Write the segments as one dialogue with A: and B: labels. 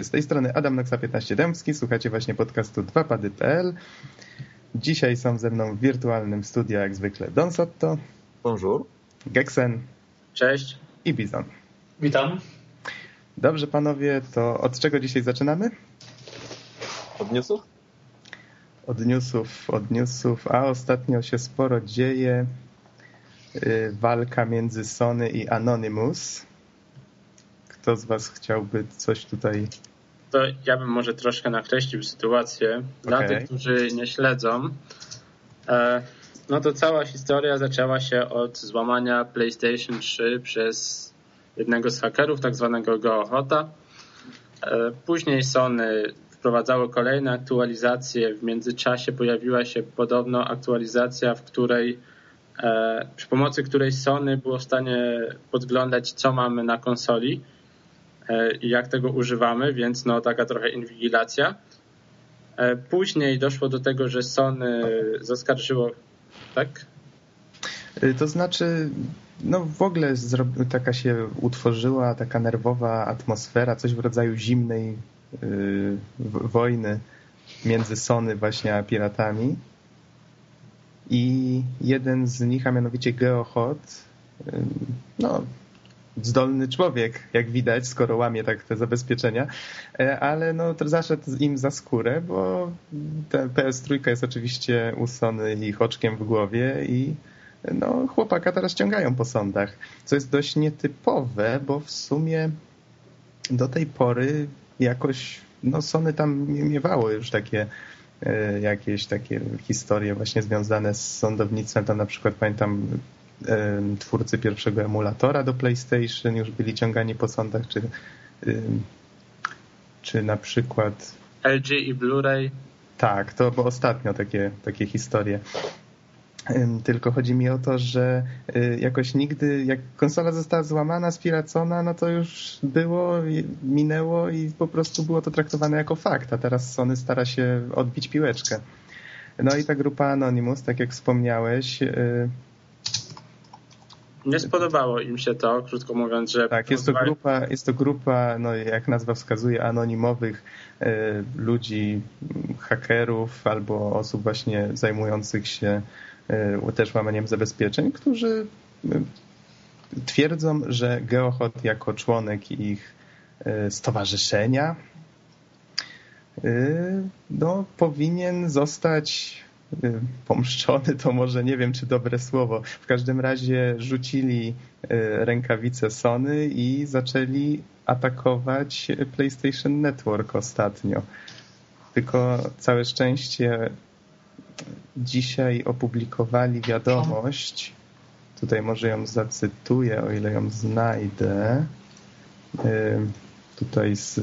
A: Witajcie, z tej strony Adam Noxa 15 Dębski, słuchacie właśnie podcastu 2pady.pl. Dzisiaj są ze mną w wirtualnym studiu jak zwykle Don Sotto.
B: Bonjour.
A: Geksen.
C: Cześć.
A: I Bizon.
D: Witam.
A: Dobrze panowie, to od czego dzisiaj zaczynamy?
B: Od newsów?
A: Od newsów, od newsów, a ostatnio się sporo dzieje. Yy, walka między Sony i Anonymous. Kto z was chciałby coś tutaj...
C: To ja bym może troszkę nakreślił sytuację. Dla
A: Okej.
C: tych, którzy nie śledzą, e, no to cała historia zaczęła się od złamania PlayStation 3 przez jednego z hakerów, tak zwanego Geohota. E, Później Sony wprowadzało kolejne aktualizacje. W międzyczasie pojawiła się podobno aktualizacja, w której e, przy pomocy której Sony było w stanie podglądać, co mamy na konsoli i jak tego używamy, więc no taka trochę inwigilacja. E, Później doszło do tego, że Sony zaskarżyło, tak?
A: Yy, To znaczy, no w ogóle taka się utworzyła taka nerwowa atmosfera, coś w rodzaju zimnej yy, wojny między Sony właśnie a piratami. I jeden z nich, a mianowicie Geohot, no zdolny człowiek, jak widać, skoro łamie tak te zabezpieczenia, e, ale no to zaszedł im za skórę, bo ta PS3 jest oczywiście u Sony ich oczkiem w głowie i no, chłopaka teraz ściągają po sądach, co jest dość nietypowe, bo w sumie do tej pory jakoś no Sony tam miewało już takie e, jakieś takie historie właśnie związane z sądownictwem, tam na przykład pamiętam twórcy pierwszego emulatora do PlayStation już byli ciągani po sądach, czy, czy na przykład
C: LG i Blu-ray.
A: tak, to było ostatnio takie, takie historie. Tylko chodzi mi o to, że y, jakoś nigdy, jak konsola została złamana, spiracona, no to już było, minęło i po prostu było to traktowane jako fakt, a teraz Sony stara się odbić piłeczkę. No i ta grupa Anonymous, tak jak wspomniałeś, y,
C: Nie spodobało im się to, krótko mówiąc, że
A: Tak, jest to grupa, jest to grupa no, jak nazwa wskazuje, anonimowych e, ludzi, hakerów albo osób właśnie zajmujących się e, też łamaniem zabezpieczeń, którzy e, twierdzą, że Geohot jako członek ich stowarzyszenia no, powinien zostać pomszczony, to może nie wiem, czy dobre słowo. W każdym razie rzucili e, rękawice Sony i zaczęli atakować PlayStation Network ostatnio. Tylko całe szczęście dzisiaj opublikowali wiadomość. Tutaj może ją zacytuję, o ile ją znajdę. E, Tutaj z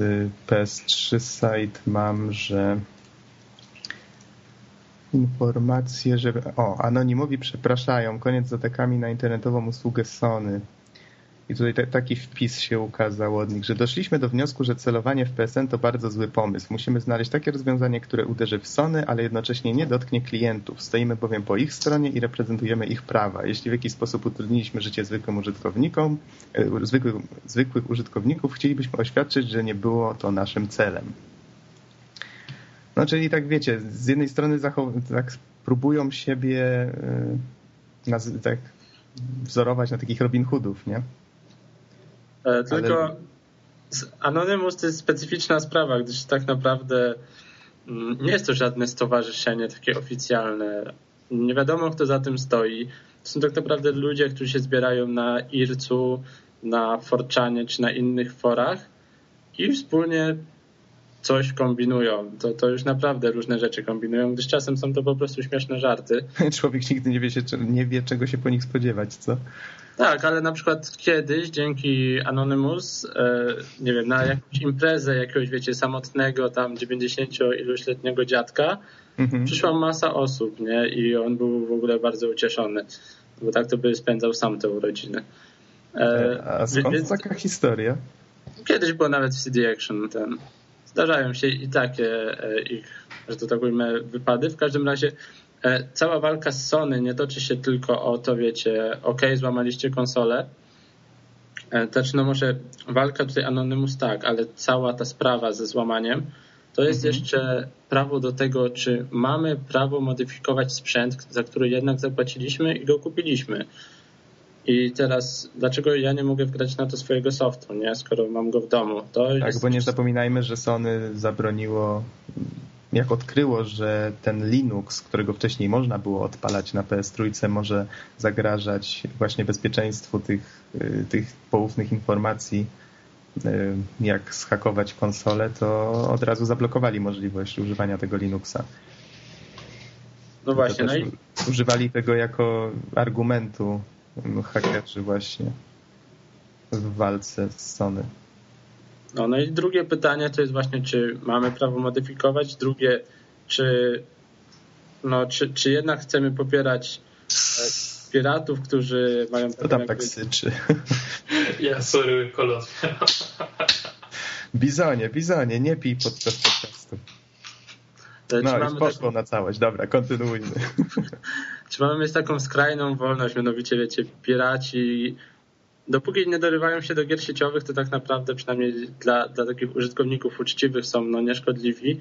A: PS3 site mam, że informacje, że... O, anonimowi przepraszają, koniec z atakami na internetową usługę Sony. I tutaj ta- taki wpis się ukazał od nich, że doszliśmy do wniosku, że celowanie w PSN to bardzo zły pomysł. Musimy znaleźć takie rozwiązanie, które uderzy w Sony, ale jednocześnie nie dotknie klientów. Stoimy bowiem po ich stronie i reprezentujemy ich prawa. Jeśli w jakiś sposób utrudniliśmy życie zwykłym użytkownikom, e, zwykłych, zwykłych użytkowników, chcielibyśmy oświadczyć, że nie było to naszym celem. No czyli tak wiecie, z jednej strony tak próbują siebie naz- tak wzorować na takich Robin Hoodów, nie?
C: E, Tylko z- Anonymous to jest specyficzna sprawa, gdyż tak naprawdę mm, nie jest to żadne stowarzyszenie takie oficjalne. Nie wiadomo, kto za tym stoi. To są tak naprawdę ludzie, którzy się zbierają na IRC-u, na Forczanie czy na innych forach i wspólnie coś kombinują. To, to już naprawdę różne rzeczy kombinują, gdyż czasem są to po prostu śmieszne żarty.
A: Człowiek nigdy nie wie, się, nie wie, czego się po nich spodziewać, co?
C: Tak, ale na przykład kiedyś dzięki Anonymous, e, nie wiem, na jakąś imprezę jakiegoś, wiecie, samotnego tam 90-iluśletniego dziadka
A: Mhm.
C: przyszła masa osób, nie? I on był w ogóle bardzo ucieszony, bo tak to by spędzał sam te urodziny. E,
A: A skąd
C: więc
A: taka historia?
C: Kiedyś było nawet w CD Action ten. Zdarzają się i takie e, ich, że to tak ujmę, wypady. W każdym razie e, cała walka z Sony nie toczy się tylko o to, wiecie, ok, złamaliście konsolę, E, znaczy, no może walka tutaj Anonymous tak, ale cała ta sprawa ze złamaniem, to jest mhm. jeszcze prawo do tego, czy mamy prawo modyfikować sprzęt, za który jednak zapłaciliśmy i go kupiliśmy. I teraz, dlaczego ja nie mogę wgrać na to swojego softu, nie? skoro mam go w domu? To
A: tak, jest... bo nie zapominajmy, że Sony zabroniło, jak odkryło, że ten Linux, którego wcześniej można było odpalać na PS3, może zagrażać właśnie bezpieczeństwu tych, y, tych poufnych informacji, y, jak schakować konsolę, to od razu zablokowali możliwość używania tego Linuxa.
C: No właśnie. No i...
A: Używali tego jako argumentu hakerzy właśnie w walce z Sony.
C: No, no i drugie pytanie to jest właśnie, czy mamy prawo modyfikować? Drugie, czy, no, czy, czy jednak chcemy popierać e, piratów, którzy mają...
A: To tam tak syczy.
D: Ja sorry, kolor.
A: Bizonie, bizonie, nie pij podczas podcastu. No już poszło tak... na całość. Dobra, kontynuujmy.
C: Czy mamy mieć taką skrajną wolność, mianowicie wiecie, piraci dopóki nie dorywają się do gier sieciowych, to tak naprawdę przynajmniej dla, dla takich użytkowników uczciwych są no, nieszkodliwi.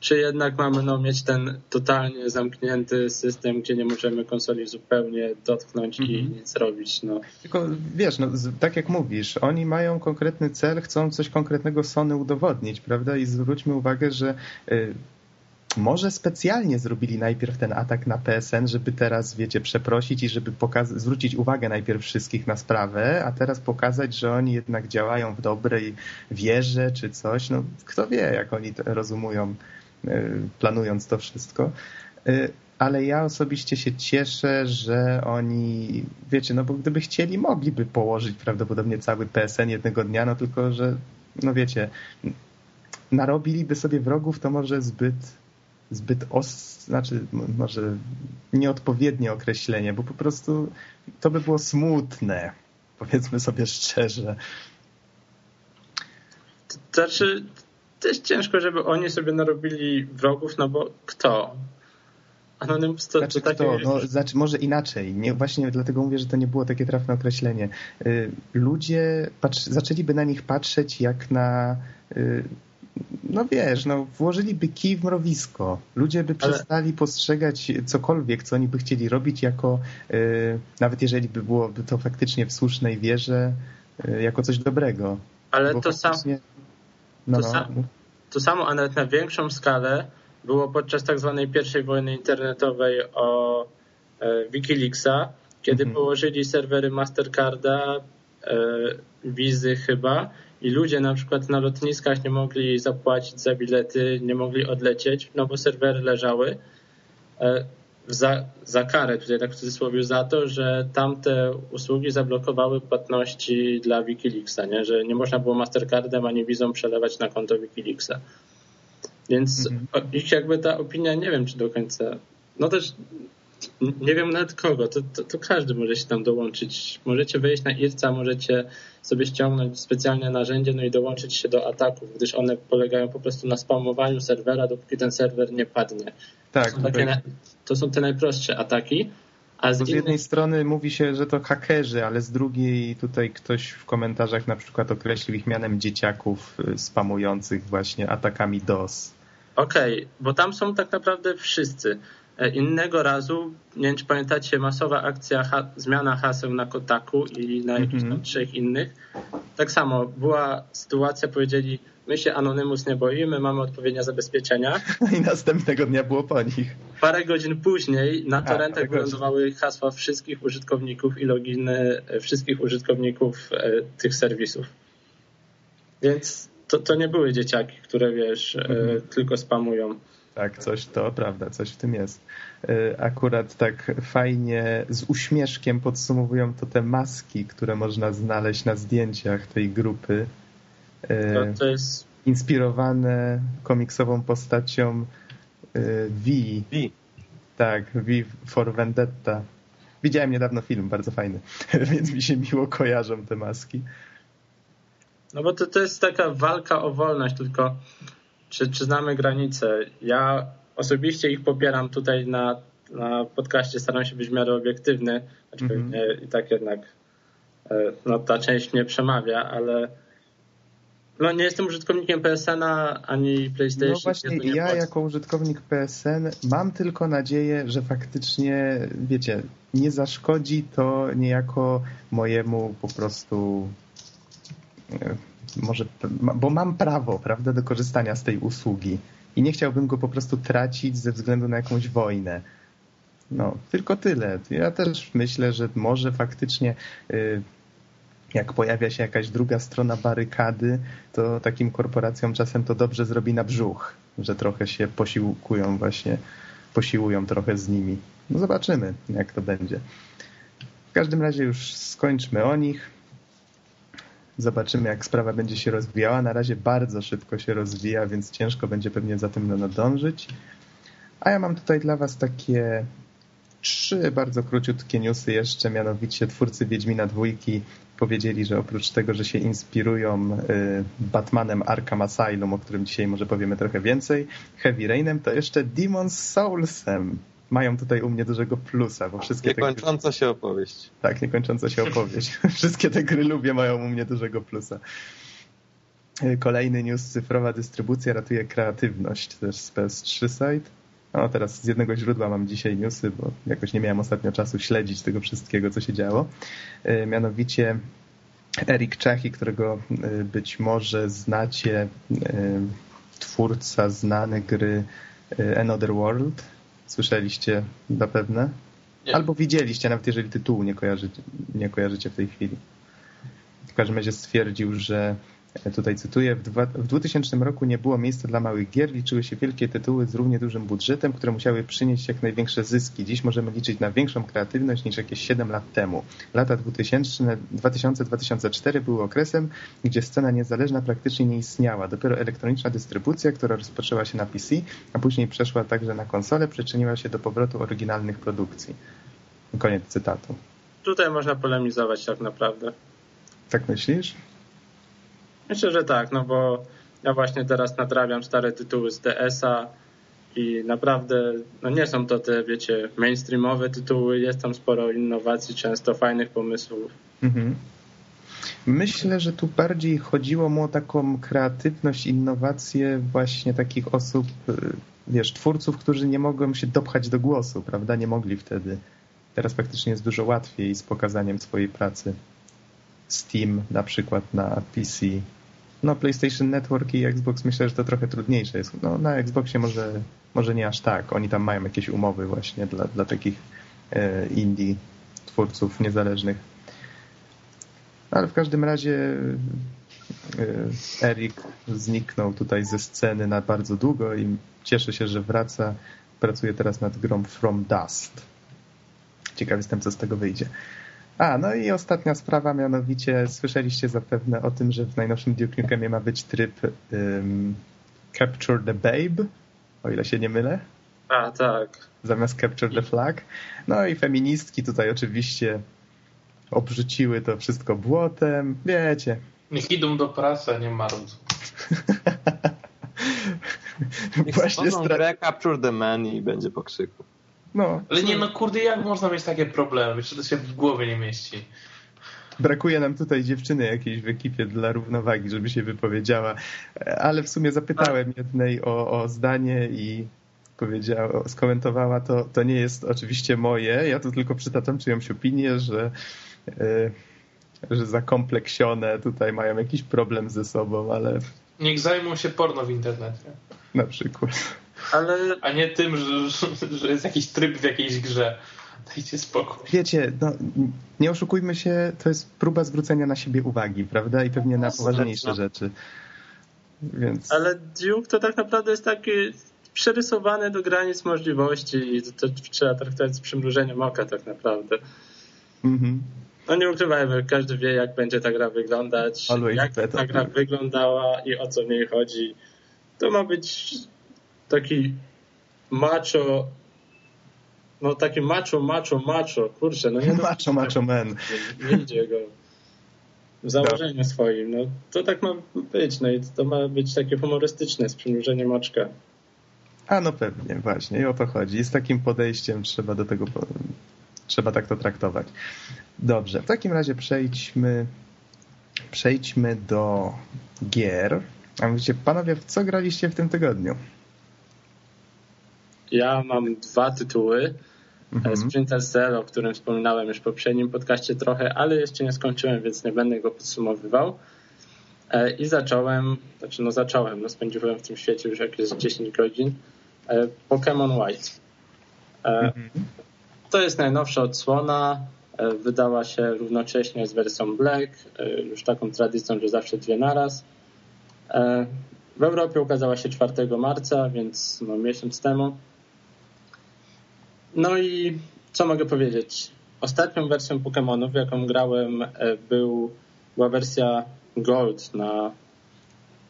C: Czy jednak mamy no, mieć ten totalnie zamknięty system, gdzie nie możemy konsoli zupełnie dotknąć i mhm. nic robić? No.
A: Tylko wiesz, no, tak jak mówisz, oni mają konkretny cel, chcą coś konkretnego Sony udowodnić, prawda? I zwróćmy uwagę, że y, może specjalnie zrobili najpierw ten atak na PSN, żeby teraz, wiecie, przeprosić i żeby zwrócić uwagę najpierw wszystkich na sprawę, a teraz pokazać, że oni jednak działają w dobrej wierze czy coś. No, kto wie, jak oni to rozumują, y, planując to wszystko. Y, ale ja osobiście się cieszę, że oni, wiecie, no bo gdyby chcieli, mogliby położyć prawdopodobnie cały PSN jednego dnia, no tylko, że, no wiecie, narobiliby sobie wrogów, to może zbyt zbyt os, znaczy może nieodpowiednie określenie, bo po prostu to by było smutne, powiedzmy sobie szczerze.
C: To znaczy, też ciężko, żeby oni sobie narobili wrogów, no bo kto?
A: Anonymous to, znaczy, to takie... No, znaczy, może inaczej. Nie, właśnie dlatego mówię, że to nie było takie trafne określenie. Y, ludzie patrz, zaczęliby na nich patrzeć jak na y, no wiesz, no włożyliby kij w mrowisko. Ludzie by Ale... przestali postrzegać cokolwiek, co oni by chcieli robić jako, yy, nawet jeżeli by byłoby to faktycznie w słusznej wierze, yy, jako coś dobrego.
C: Ale Bo to, faktycznie... sam, no, to, no, sam, to samo, a nawet na większą skalę było podczas tak zwanej pierwszej wojny internetowej o e, Wikileaksa, kiedy mhm. położyli serwery Mastercarda, e, Wizy chyba i ludzie na przykład na lotniskach nie mogli zapłacić za bilety, nie mogli odlecieć, no bo serwery leżały e, za, za karę, tutaj tak w cudzysłowie, za to, że tamte usługi zablokowały płatności dla Wikileaksa, nie? że nie można było Mastercardem ani wizą przelewać na konto Wikileaksa. Więc mhm. ich jakby ta opinia, nie wiem czy do końca, no też nie wiem nawet kogo, to, to, to, każdy może się tam dołączyć. Możecie wejść na IRCA, możecie sobie ściągnąć specjalne narzędzie, no i dołączyć się do ataków, gdyż one polegają po prostu na spamowaniu serwera, dopóki ten serwer nie padnie.
A: Tak.
C: To są, takie, to są te najprostsze ataki.
A: A z, z jednej strony mówi się, że to hakerzy, ale z drugiej tutaj ktoś w komentarzach na przykład określił ich mianem dzieciaków y, spamujących właśnie atakami DOS.
C: Okej, okay, bo tam są tak naprawdę wszyscy. E, innego razu, nie wiem czy pamiętacie, masowa akcja ha zmiana haseł na Kotaku i na jakichś tam mhm. trzech innych. Tak samo była sytuacja, powiedzieli, my się Anonymous nie boimy, mamy odpowiednie zabezpieczenia.
A: I następnego dnia było po nich.
C: Parę godzin później na torrentach wylądowały hasła wszystkich użytkowników i loginy e, wszystkich użytkowników e, tych serwisów. Więc to, to nie były dzieciaki, które wiesz, mhm. tylko spamują.
A: Tak, coś to prawda, coś w tym jest. E, akurat tak fajnie z uśmieszkiem podsumowują to te maski, które można znaleźć na zdjęciach tej grupy.
C: E, to, to jest...
A: Inspirowane komiksową postacią e, V.
B: V.
A: Tak, V for Vendetta. Widziałem niedawno film, bardzo fajny, więc mi się miło kojarzą te maski.
C: No bo to, to jest taka walka o wolność, tylko czy, czy znamy granice. Ja osobiście ich popieram tutaj na, na podcaście, staram się być w miarę obiektywny, mm -hmm. i tak jednak no ta część mnie przemawia, ale no nie jestem użytkownikiem PSN-a ani PlayStation.
A: No właśnie, ja jako użytkownik PSN mam tylko nadzieję, że faktycznie, wiecie, nie zaszkodzi to niejako mojemu po prostu e, może, bo mam prawo, prawda, do korzystania z tej usługi i nie chciałbym go po prostu tracić ze względu na jakąś wojnę. No, tylko tyle. Ja też myślę, że może faktycznie y, jak pojawia się jakaś druga strona barykady, to takim korporacjom czasem to dobrze zrobi na brzuch, że trochę się posiłkują właśnie, posiłują trochę z nimi. No zobaczymy, jak to będzie. W każdym razie już skończmy o nich. Zobaczymy, jak sprawa będzie się rozwijała. Na razie bardzo szybko się rozwija, więc ciężko będzie pewnie za tym nadążyć. A ja mam tutaj dla Was takie trzy bardzo króciutkie newsy jeszcze, mianowicie twórcy Wiedźmina dwójki powiedzieli, że oprócz tego, że się inspirują y, Batmanem Arkham Asylum, o którym dzisiaj może powiemy trochę więcej, Heavy Rainem, to jeszcze Demon's Soulsem mają tutaj u mnie dużego plusa, bo wszystkie
B: Niekończąca
A: te...
B: się opowieść.
A: Tak, niekończąca się opowieść. wszystkie te gry lubię, mają u mnie dużego plusa. Y, kolejny news, cyfrowa dystrybucja ratuje kreatywność, też z PS3 site. No teraz z jednego źródła mam dzisiaj newsy, bo jakoś nie miałem ostatnio czasu śledzić tego wszystkiego, co się działo. E, mianowicie Erik Czachy, którego e, być może znacie, twórca znany gry Another World. Słyszeliście zapewne? Nie. Albo widzieliście, nawet jeżeli tytułu nie kojarzycie, nie kojarzycie w tej chwili. W każdym razie stwierdził, że Tutaj cytuję, w, dwa, w 2000 roku nie było miejsca dla małych gier, liczyły się wielkie tytuły z równie dużym budżetem, które musiały przynieść jak największe zyski. Dziś możemy liczyć na większą kreatywność niż jakieś 7 lat temu. Lata 2000-2004 były okresem, gdzie scena niezależna praktycznie nie istniała. Dopiero elektroniczna dystrybucja, która rozpoczęła się na PC, a później przeszła także na konsole, przyczyniła się do powrotu oryginalnych produkcji. Koniec cytatu.
C: Tutaj można polemizować tak naprawdę.
A: Tak myślisz?
C: Myślę, że tak, no bo ja właśnie teraz nadrabiam stare tytuły z DS-a i naprawdę no nie są to te, wiecie, mainstreamowe tytuły, jest tam sporo innowacji, często fajnych pomysłów. Mhm.
A: Myślę, że tu bardziej chodziło mu o taką kreatywność, innowację właśnie takich osób, y, wiesz, twórców, którzy nie mogą się dopchać do głosu, prawda? Nie mogli wtedy. Teraz faktycznie jest dużo łatwiej z pokazaniem swojej pracy. Steam na przykład na PC no PlayStation Network i Xbox myślę, że to trochę trudniejsze jest. No na Xboxie może, może nie aż tak. Oni tam mają jakieś umowy właśnie dla, dla takich e, indie twórców niezależnych. Ale w każdym razie e, Erik zniknął tutaj ze sceny na bardzo długo i cieszę się, że wraca. Pracuje teraz nad grą From Dust. Ciekaw jestem, co z tego wyjdzie. A, no i ostatnia sprawa, mianowicie słyszeliście zapewne o tym, że w najnowszym Duke Nukemie ma być tryb um, Capture the Babe, o ile się nie mylę.
C: A, tak.
A: Zamiast Capture the Flag. No i feministki tutaj oczywiście obrzuciły to wszystko błotem, wiecie.
D: Niech idą do pracy, a nie marudzą.
B: Niech Właśnie stra... Capture the Man i będzie pokrzyku.
D: No. Ale nie, no kurde, jak można mieć takie problemy? Jeszcze to się w głowie nie mieści.
A: Brakuje nam tutaj dziewczyny jakiejś w ekipie dla równowagi, żeby się wypowiedziała, ale w sumie zapytałem jednej o, o zdanie i powiedziała, skomentowała to, to nie jest oczywiście moje, ja tu tylko przytaczam czyjąś opinię, że, yy, że zakompleksione tutaj mają jakiś problem ze sobą, ale...
D: Niech zajmą się porno w internecie.
A: Na przykład.
C: Ale...
D: A nie tym, że, że jest jakiś tryb w jakiejś grze. Dajcie spokój.
A: Wiecie, no, nie oszukujmy się, to jest próba zwrócenia na siebie uwagi, prawda? I pewnie na poważniejsze rzeczy. Więc...
C: Ale Duke to tak naprawdę jest taki przerysowany do granic możliwości i to, to trzeba traktować z przymrużeniem oka tak naprawdę. Mhm. No nie ukrywajmy, każdy wie jak będzie ta gra wyglądać, Always jak better. ta gra wyglądała i o co w niej chodzi. To ma być taki macho, no taki macho, macho, macho, kurczę, no nie
A: Macho, macho man.
C: Nie, nie idzie go w założeniu no. swoim, no to tak ma być, no i to ma być takie humorystyczne z przymrużeniem oczka.
A: A no pewnie, właśnie i o to chodzi. I z takim podejściem trzeba do tego trzeba tak to traktować. Dobrze, w takim razie przejdźmy, przejdźmy do gier. A mówicie, panowie, w co graliście w tym tygodniu?
C: Ja mam dwa tytuły. Mhm. Sprinter Cell, o którym wspominałem już w poprzednim podcaście trochę, ale jeszcze nie skończyłem, więc nie będę go podsumowywał. E, I zacząłem, znaczy no zacząłem, no spędziłem w tym świecie już jakieś 10 godzin. E, Pokémon White. Mhm. To jest najnowsza odsłona. Wydała się równocześnie z wersją Black, już taką tradycją, że zawsze dwie naraz. W Europie ukazała się 4 marca, więc no miesiąc temu. No i co mogę powiedzieć? Ostatnią wersją Pokémonów, jaką grałem, był, była wersja Gold na.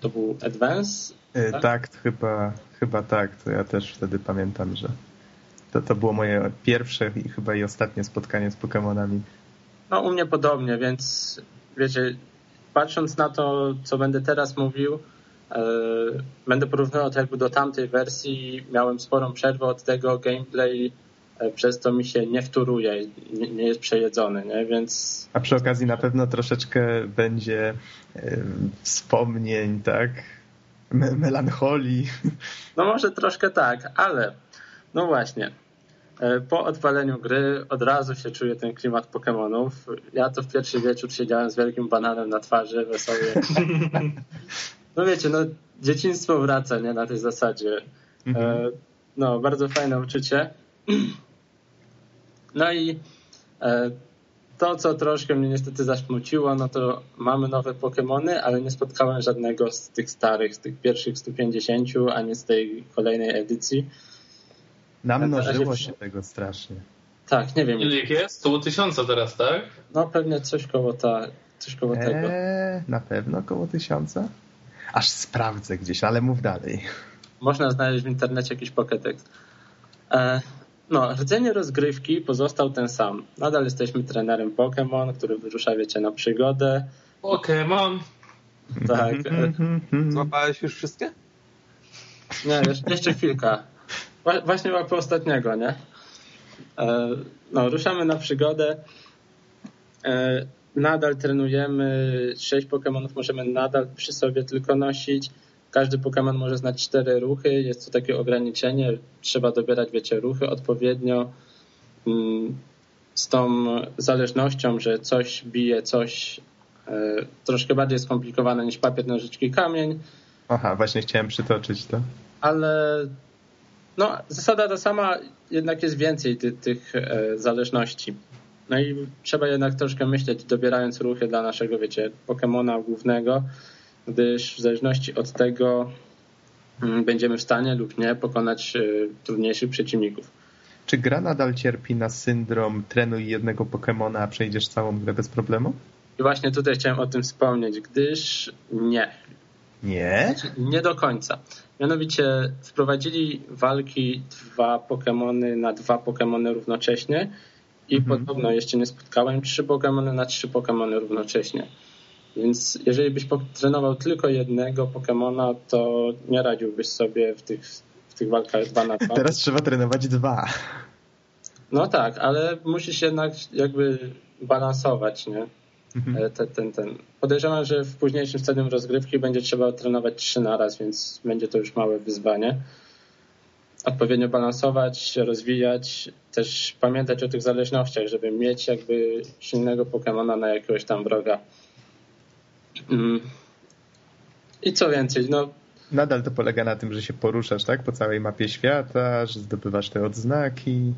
C: To był Advance?
A: Tak, tak chyba, chyba tak. To ja też wtedy pamiętam, że to, to było moje pierwsze i chyba i ostatnie spotkanie z Pokémonami.
C: No, u mnie podobnie, więc wiecie, patrząc na to, co będę teraz mówił, e, będę porównywał to jakby do tamtej wersji. Miałem sporą przerwę od tego gameplay, e, przez to mi się nie wtóruje, nie, jest przejedzony, nie? więc...
A: A przy okazji na pewno troszeczkę będzie e, wspomnień, tak? Me melancholii.
C: No może troszkę tak, ale no właśnie. E, po odpaleniu gry od razu się czuje ten klimat Pokémonów. Ja to w pierwszy wieczór siedziałem z wielkim bananem na twarzy, wesoły. No wiecie, no dzieciństwo wraca, nie, na tej zasadzie. E, mhm. No, bardzo fajne uczucie. No i e, to, co troszkę mnie niestety zaszmuciło, no to mamy nowe Pokémony, ale nie spotkałem żadnego z tych starych, z tych pierwszych 150, ani z tej kolejnej edycji.
A: Namnożyło się tego strasznie.
C: Tak, nie wiem.
D: Ile ich jest? To tysiąca teraz, tak?
C: No pewnie coś koło, ta, coś koło eee, tego.
A: Na pewno koło tysiąca? Aż sprawdzę gdzieś, ale mów dalej.
C: Można znaleźć w internecie jakiś poketek. E, no, rdzenie rozgrywki pozostał ten sam. Nadal jesteśmy trenerem Pokémon, który wyrusza, wiecie, na przygodę.
D: Pokémon!
C: Tak.
B: Złapałeś już wszystkie?
C: Nie, jeszcze, jeszcze chwilka. Właśnie łapy ostatniego, nie? E, no, ruszamy na przygodę. E, nadal trenujemy. Sześć Pokémonów możemy nadal przy sobie tylko nosić. Każdy Pokémon może znać cztery ruchy. Jest to takie ograniczenie. Trzeba dobierać, wiecie, ruchy odpowiednio. Mm, z tą zależnością, że coś bije coś e, troszkę bardziej skomplikowane niż papier, nożyczki, kamień.
A: Aha, właśnie chciałem przytoczyć to.
C: Ale no, zasada ta sama, jednak jest więcej ty, tych e, zależności. No i trzeba jednak troszkę myśleć, dobierając ruchy dla naszego, wiecie, Pokemona głównego, gdyż w zależności od tego mm, będziemy w stanie lub nie pokonać e, trudniejszych przeciwników.
A: Czy gra nadal cierpi na syndrom trenuj jednego Pokemona, a przejdziesz całą grę bez problemu?
C: I właśnie tutaj chciałem o tym wspomnieć, gdyż nie.
A: Nie?
C: Znaczy, nie do końca. Mianowicie wprowadzili walki dwa Pokémony na dwa Pokémony równocześnie i mhm. podobno jeszcze nie spotkałem trzy Pokémony na trzy Pokémony równocześnie. Więc jeżeli byś trenował tylko jednego Pokémona, to nie radziłbyś sobie w tych, w tych walkach dwa na dwa.
A: Teraz trzeba trenować dwa.
C: No tak, ale musisz jednak jakby balansować, nie? Mhm. Ten, ten, ten. Podejrzewam, że w późniejszym stadium rozgrywki będzie trzeba trenować trzy naraz, więc będzie to już małe wyzwanie. Odpowiednio balansować, rozwijać, też pamiętać o tych zależnościach, żeby mieć jakby silnego Pokemona na jakiegoś tam wroga. Mm. I co więcej, no
A: Nadal to polega na tym, że się poruszasz, tak? Po całej mapie świata, że zdobywasz te odznaki.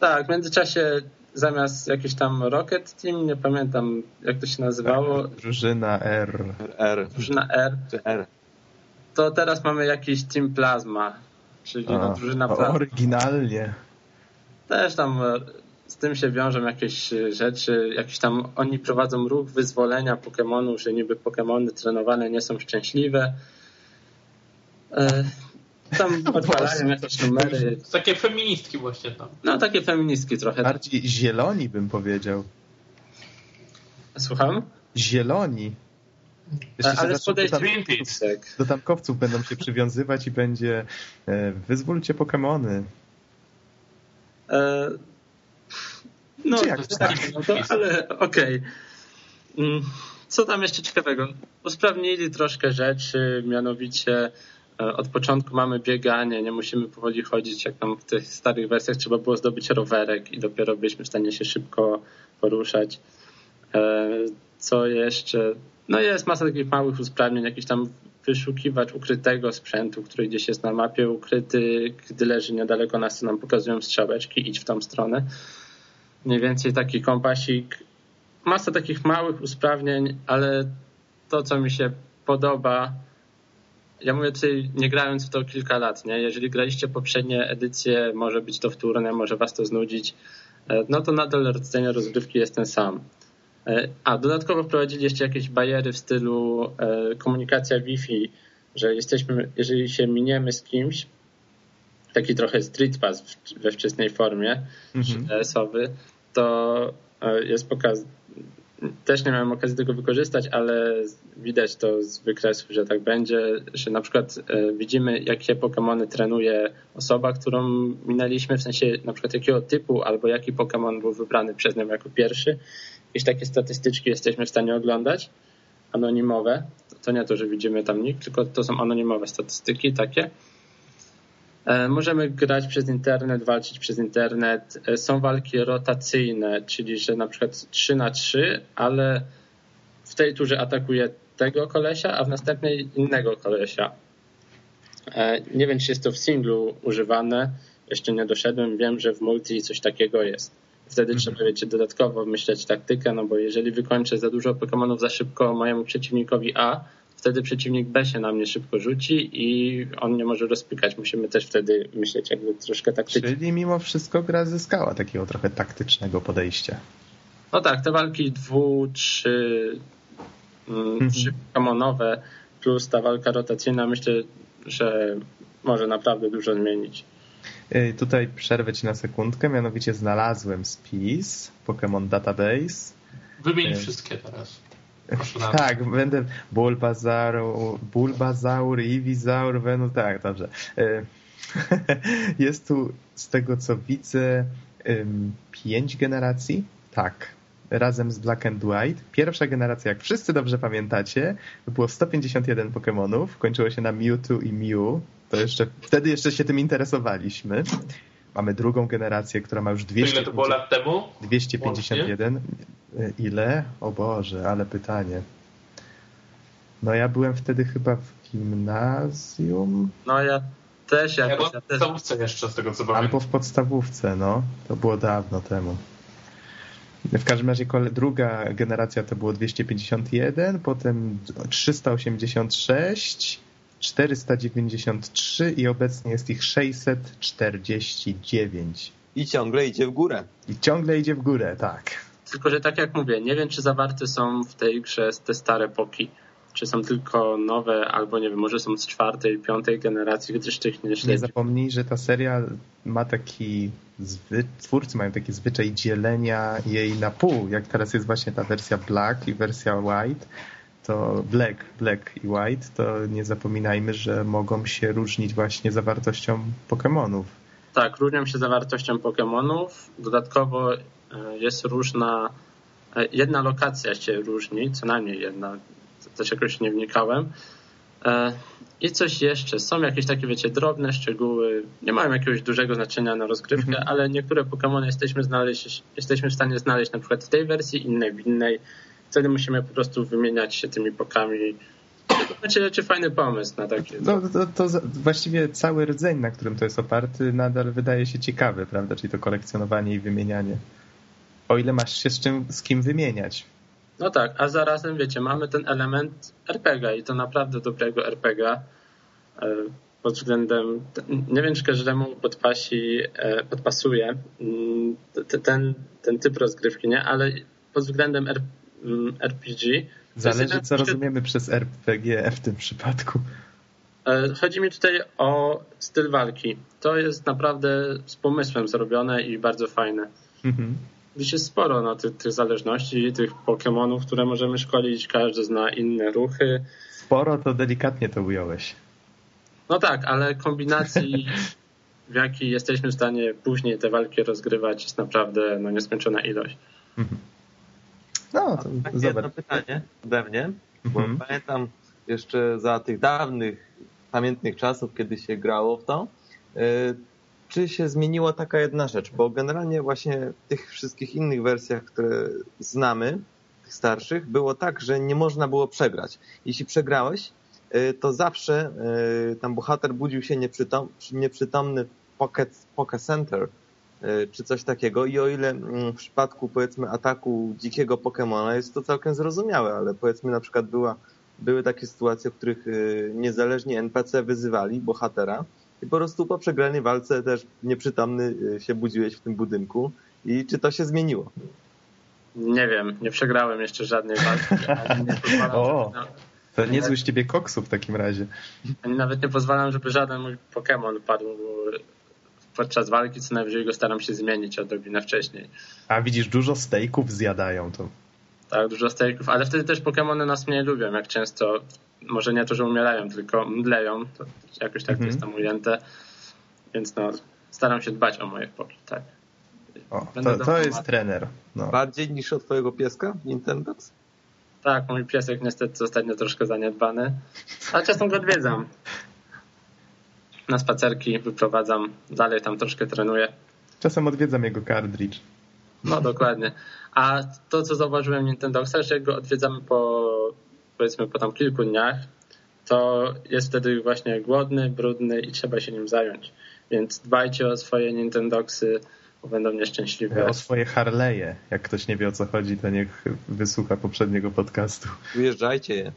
C: Tak, w międzyczasie zamiast jakiś tam Rocket Team, nie pamiętam jak to się nazywało.
A: Tak, drużyna R.
B: R.
C: Drużyna R. R. To teraz mamy jakiś Team Plasma, czyli A, no, drużyna Plasma.
A: Oryginalnie.
C: Też tam z tym się wiążą jakieś e, rzeczy, jakieś tam oni prowadzą ruch wyzwolenia Pokémonów, że niby Pokémony trenowane nie są szczęśliwe. E, tam odpalają jakieś numery.
D: Takie feministki właśnie tam.
C: No, takie feministki trochę.
A: Bardziej zieloni bym powiedział.
C: Słucham?
A: Zieloni.
C: Jeszcze ale z podejściem
A: do tankowców będą się przywiązywać i będzie e, wyzwólcie Pokémony.
C: E, No, tak, no to, ale okej. Okay. Mm, co tam jeszcze ciekawego? Usprawnili troszkę rzeczy, mianowicie e, od początku mamy bieganie, nie musimy powoli chodzić, jak tam w tych starych wersjach trzeba było zdobyć rowerek i dopiero byliśmy w stanie się szybko poruszać. E, co jeszcze? No jest masa takich małych usprawnień, jakiś tam wyszukiwać ukrytego sprzętu, który gdzieś jest na mapie ukryty, gdy leży niedaleko nas, to nam pokazują strzałeczki, idź w tą stronę. Mniej więcej taki kompasik. Masa takich małych usprawnień, ale to, co mi się podoba, ja mówię tutaj nie grając w to kilka lat, nie? Jeżeli graliście poprzednie edycje, może być to wtórne, może was to znudzić, e, no to nadal rdzenie rozgrywki jest ten sam. E, a dodatkowo wprowadzili jeszcze jakieś bariery w stylu e, komunikacja Wi-Fi, że jesteśmy, jeżeli się miniemy z kimś, taki trochę street pass we wczesnej formie, mhm. to e, jest pokaz. Też nie miałem okazji tego wykorzystać, ale widać to z wykresu, że tak będzie, że na przykład widzimy, jakie Pokémony trenuje osoba, którą minęliśmy, w sensie na przykład jakiego typu albo jaki Pokémon był wybrany przez nią jako pierwszy jakieś takie statystyczki jesteśmy w stanie oglądać, anonimowe. To nie to, że widzimy tam nikt, tylko to są anonimowe statystyki takie. E, możemy grać przez internet, walczyć przez internet. E, są walki rotacyjne, czyli że na przykład 3 na 3, ale w tej turze atakuje tego kolesia, a w następnej innego kolesia. E, nie wiem, czy jest to w singlu używane. Jeszcze nie doszedłem. Wiem, że w multi coś takiego jest. Wtedy mhm. trzeba, wiecie, dodatkowo myśleć taktykę, no bo jeżeli wykończę za dużo Pokémonów za szybko mojemu przeciwnikowi A, wtedy przeciwnik B się na mnie szybko rzuci i on nie może rozpykać. Musimy też wtedy myśleć jakby troszkę taktycznie.
A: Czyli mimo wszystko gra zyskała takiego trochę taktycznego podejścia.
C: No tak, te walki dwu, trzy, mm, mhm. trzy Pokémonowe plus ta walka rotacyjna myślę, że może naprawdę dużo zmienić.
A: Y, tutaj przerwę ci na sekundkę, mianowicie znalazłem spis Pokémon Database.
D: Wymień y, wszystkie teraz.
A: Tak, będę Bulbazaur, Bulbazaur, Ivizaur, Venu, tak, dobrze. Y, jest tu z tego co widzę pięć generacji? Tak, razem z Black and White. Pierwsza generacja, jak wszyscy dobrze pamiętacie, było 151 Pokémonów, kończyło się na Mewtwo i Mew. To jeszcze, wtedy jeszcze się tym interesowaliśmy. Mamy drugą generację, która ma już 200.
D: Ile to było lat temu?
A: 251. Łącznie? Ile? O Boże, ale pytanie. No ja byłem wtedy chyba w gimnazjum.
C: No ja też
D: jakoś. Ja byłem w podstawówce jeszcze z tego co pamiętam.
A: Albo w podstawówce, no. To było dawno temu. W każdym razie druga generacja to było 251, potem 386, 493 i obecnie jest ich 649.
B: I ciągle idzie w górę.
A: I ciągle idzie w górę, tak.
C: Tylko, że tak jak mówię, nie wiem, czy zawarte są w tej grze te stare poki, czy są tylko nowe, albo nie wiem, może są z czwartej, piątej generacji, gdyż tych nie śledzi.
A: Nie zapomnij, że ta seria ma taki zwy... twórcy mają taki zwyczaj dzielenia jej na pół, jak teraz jest właśnie ta wersja Black i wersja White, to Black, Black i White, to nie zapominajmy, że mogą się różnić właśnie zawartością Pokémonów.
C: Tak, różnią się zawartością Pokémonów. Dodatkowo e, jest różna, e, jedna lokacja się różni, co najmniej jedna, też jakoś nie wnikałem. E, I coś jeszcze. Są jakieś takie, wiecie, drobne szczegóły. Nie mają jakiegoś dużego znaczenia na rozgrywkę, mhm. ale niektóre Pokémony jesteśmy, znaleźć, jesteśmy w stanie znaleźć na przykład w tej wersji, innej w innej. Wtedy musimy po prostu wymieniać się tymi pokami. Znaczy, czy fajny pomysł na takie.
A: No, to, to, właściwie cały rdzeń, na którym to jest oparty, nadal wydaje się ciekawy, prawda? Czyli to kolekcjonowanie i wymienianie. O ile masz się z, czym, z kim wymieniać.
C: No tak, a zarazem wiecie, mamy ten element RPG i to naprawdę dobrego RPG e, pod względem, nie wiem czy każdemu podpasi, e, podpasuje mm, ten, ten typ rozgrywki, nie? ale pod względem RPG.
A: Zależy co rozumiemy przez RPG w tym przypadku.
C: E, chodzi mi tutaj o styl walki. To jest naprawdę z pomysłem zrobione i bardzo fajne. Mhm jest sporo no, tych, tych zależności, tych Pokémonów, które możemy szkolić, każdy zna inne ruchy.
A: Sporo to delikatnie to ująłeś.
C: No tak, ale kombinacji w jaki jesteśmy w stanie później te walki rozgrywać, jest naprawdę no, nieskończona ilość. Mhm.
B: No, to tak jedno pytanie ode mnie, bo mhm. pamiętam jeszcze za tych dawnych, pamiętnych czasów, kiedy się grało w to, y, czy się zmieniła taka jedna rzecz, bo generalnie właśnie w tych wszystkich innych wersjach, które znamy, tych starszych, było tak, że nie można było przegrać. Jeśli przegrałeś, y, to zawsze y, tam bohater budził się nieprzytom, nieprzytomny w pocket, pocket center, czy coś takiego i o ile mm, w przypadku powiedzmy ataku dzikiego Pokemona jest to całkiem zrozumiałe, ale powiedzmy na przykład była, były takie sytuacje, w których niezależnie NPC wyzywali bohatera, i po prostu po przegranej walce też nieprzytomny y, się budziłeś w tym budynku. I czy to się zmieniło?
C: Nie wiem, nie przegrałem jeszcze żadnej walki.
A: o, to niezły z ciebie koksu w takim razie.
C: Ani nawet nie pozwalam, żeby żaden mój Pokémon padł podczas walki, co najwyżej go staram się zmienić odrobinę wcześniej.
A: A widzisz, dużo stejków zjadają to.
C: Tak, dużo stejków, ale wtedy też Pokémony nas mniej lubią, jak często może nie to, że umierają, tylko mdleją, to jakoś tak mm -hmm. jest tam ujęte, więc no, staram się dbać o moje poki, tak.
A: O, to, to jest trener. No.
B: Bardziej niż od twojego pieska Nintendox?
C: Tak, mój piesek niestety ostatnio troszkę zaniedbany, ale czasem go odwiedzam. Na spacerki wyprowadzam, dalej tam troszkę trenuję.
A: Czasem odwiedzam jego cartridge.
C: No dokładnie. A to, co zauważyłem Nintendoxa, że jak go odwiedzamy po powiedzmy po tam kilku dniach, to jest wtedy właśnie głodny, brudny i trzeba się nim zająć. Więc dbajcie o swoje Nintendoxy, bo będą nieszczęśliwe.
A: O swoje Harley'e. Jak ktoś nie wie o co chodzi, to niech wysłucha poprzedniego podcastu.
B: Ujeżdżajcie je.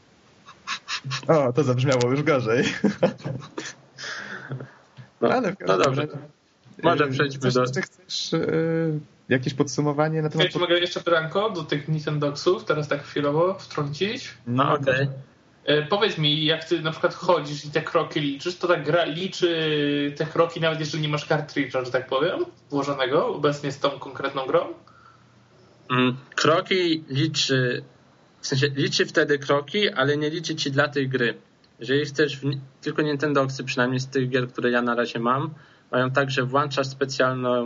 A: O, to zabrzmiało już gorzej.
C: No, Ale no dobrze. Może przejdźmy
A: do... Czy chcesz yy, jakieś podsumowanie na temat...
D: Czy mogę jeszcze pytanko do tych Nintendoxów, teraz tak chwilowo wtrącić?
C: No okej. Okay.
D: Powiedz mi, jak ty na przykład chodzisz i te kroki liczysz, to ta gra liczy te kroki nawet jeżeli nie masz cartridge'a, że tak powiem, włożonego obecnie z tą konkretną grą?
C: Mm, kroki liczy, w sensie liczy wtedy kroki, ale nie liczy ci dla tej gry. Jeżeli chcesz, w, tylko Nintendoxy, przynajmniej z tych gier, które ja na razie mam, mają tak, że włączasz specjalną,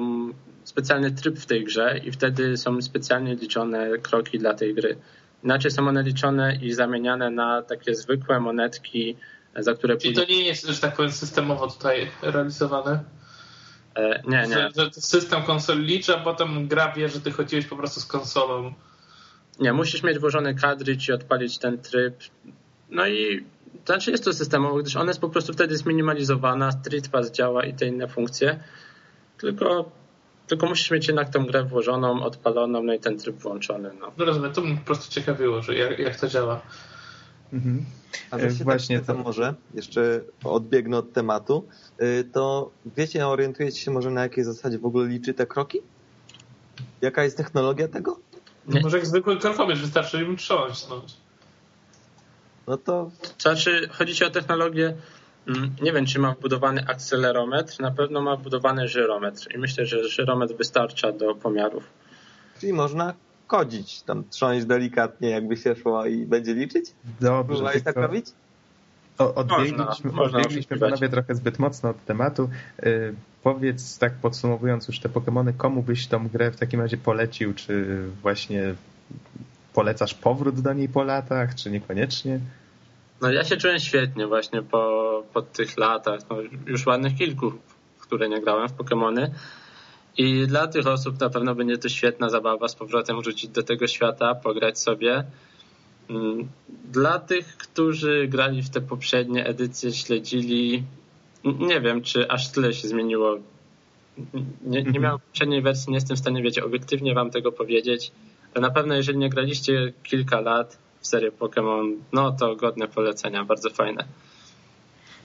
C: specjalny tryb w tej grze i wtedy są specjalnie liczone kroki dla tej gry. Inaczej są one liczone i zamieniane na takie zwykłe monetki, za które...
D: Czyli to nie jest, że tak powiem, systemowo tutaj realizowane?
C: E, nie, nie.
D: Że, że system konsol liczy, a potem gra wie, że ty chodziłeś po prostu z konsolą.
C: Nie, musisz mieć włożony kadrycz i odpalić ten tryb. No i to znaczy jest to systemowo, gdyż ona jest po prostu wtedy zminimalizowana, Street Pass działa i te inne funkcje, tylko, tylko musisz mieć jednak tą grę włożoną, odpaloną, no i ten tryb włączony. No,
D: no rozumiem, to mnie po prostu ciekawiło, że jak, jak to działa.
B: Mhm. A e, właśnie tak to może, jeszcze odbiegnę od tematu, e, to wiecie, orientujecie się może na jakiej zasadzie w ogóle liczy te kroki? Jaka jest technologia tego?
D: Nie. Może jak zwykły kalkomierz, wystarczy im trząsnąć.
B: No to...
C: Znaczy, chodzi ci o technologię, mm, nie wiem, czy ma wbudowany akcelerometr, na pewno ma wbudowany żyrometr i myślę, że żyrometr wystarcza do pomiarów.
B: Czyli można kodzić, tam trząść delikatnie, jakby się szło i będzie liczyć?
A: Dobrze. Próbowałeś
B: tak robić?
A: O, odbiegliśmy, można, odbiegliśmy panowie trochę zbyt mocno od tematu. Yy, powiedz tak podsumowując już te Pokémony, komu byś tą grę w takim razie polecił? Czy właśnie polecasz powrót do niej po latach, czy niekoniecznie?
C: No ja się czułem świetnie właśnie po, po tych latach, no, już ładnych kilku, które nie grałem w Pokémony. I dla tych osób na pewno będzie to świetna zabawa z powrotem wrócić do tego świata, pograć sobie. Mm, dla tych, którzy grali w te poprzednie edycje, śledzili, nie wiem, czy aż tyle się zmieniło. Nie, nie miałem poprzedniej wersji, nie jestem w stanie, wiecie, obiektywnie wam tego powiedzieć na pewno jeżeli nie graliście kilka lat w serię Pokémon, no to godne polecenia, bardzo fajne.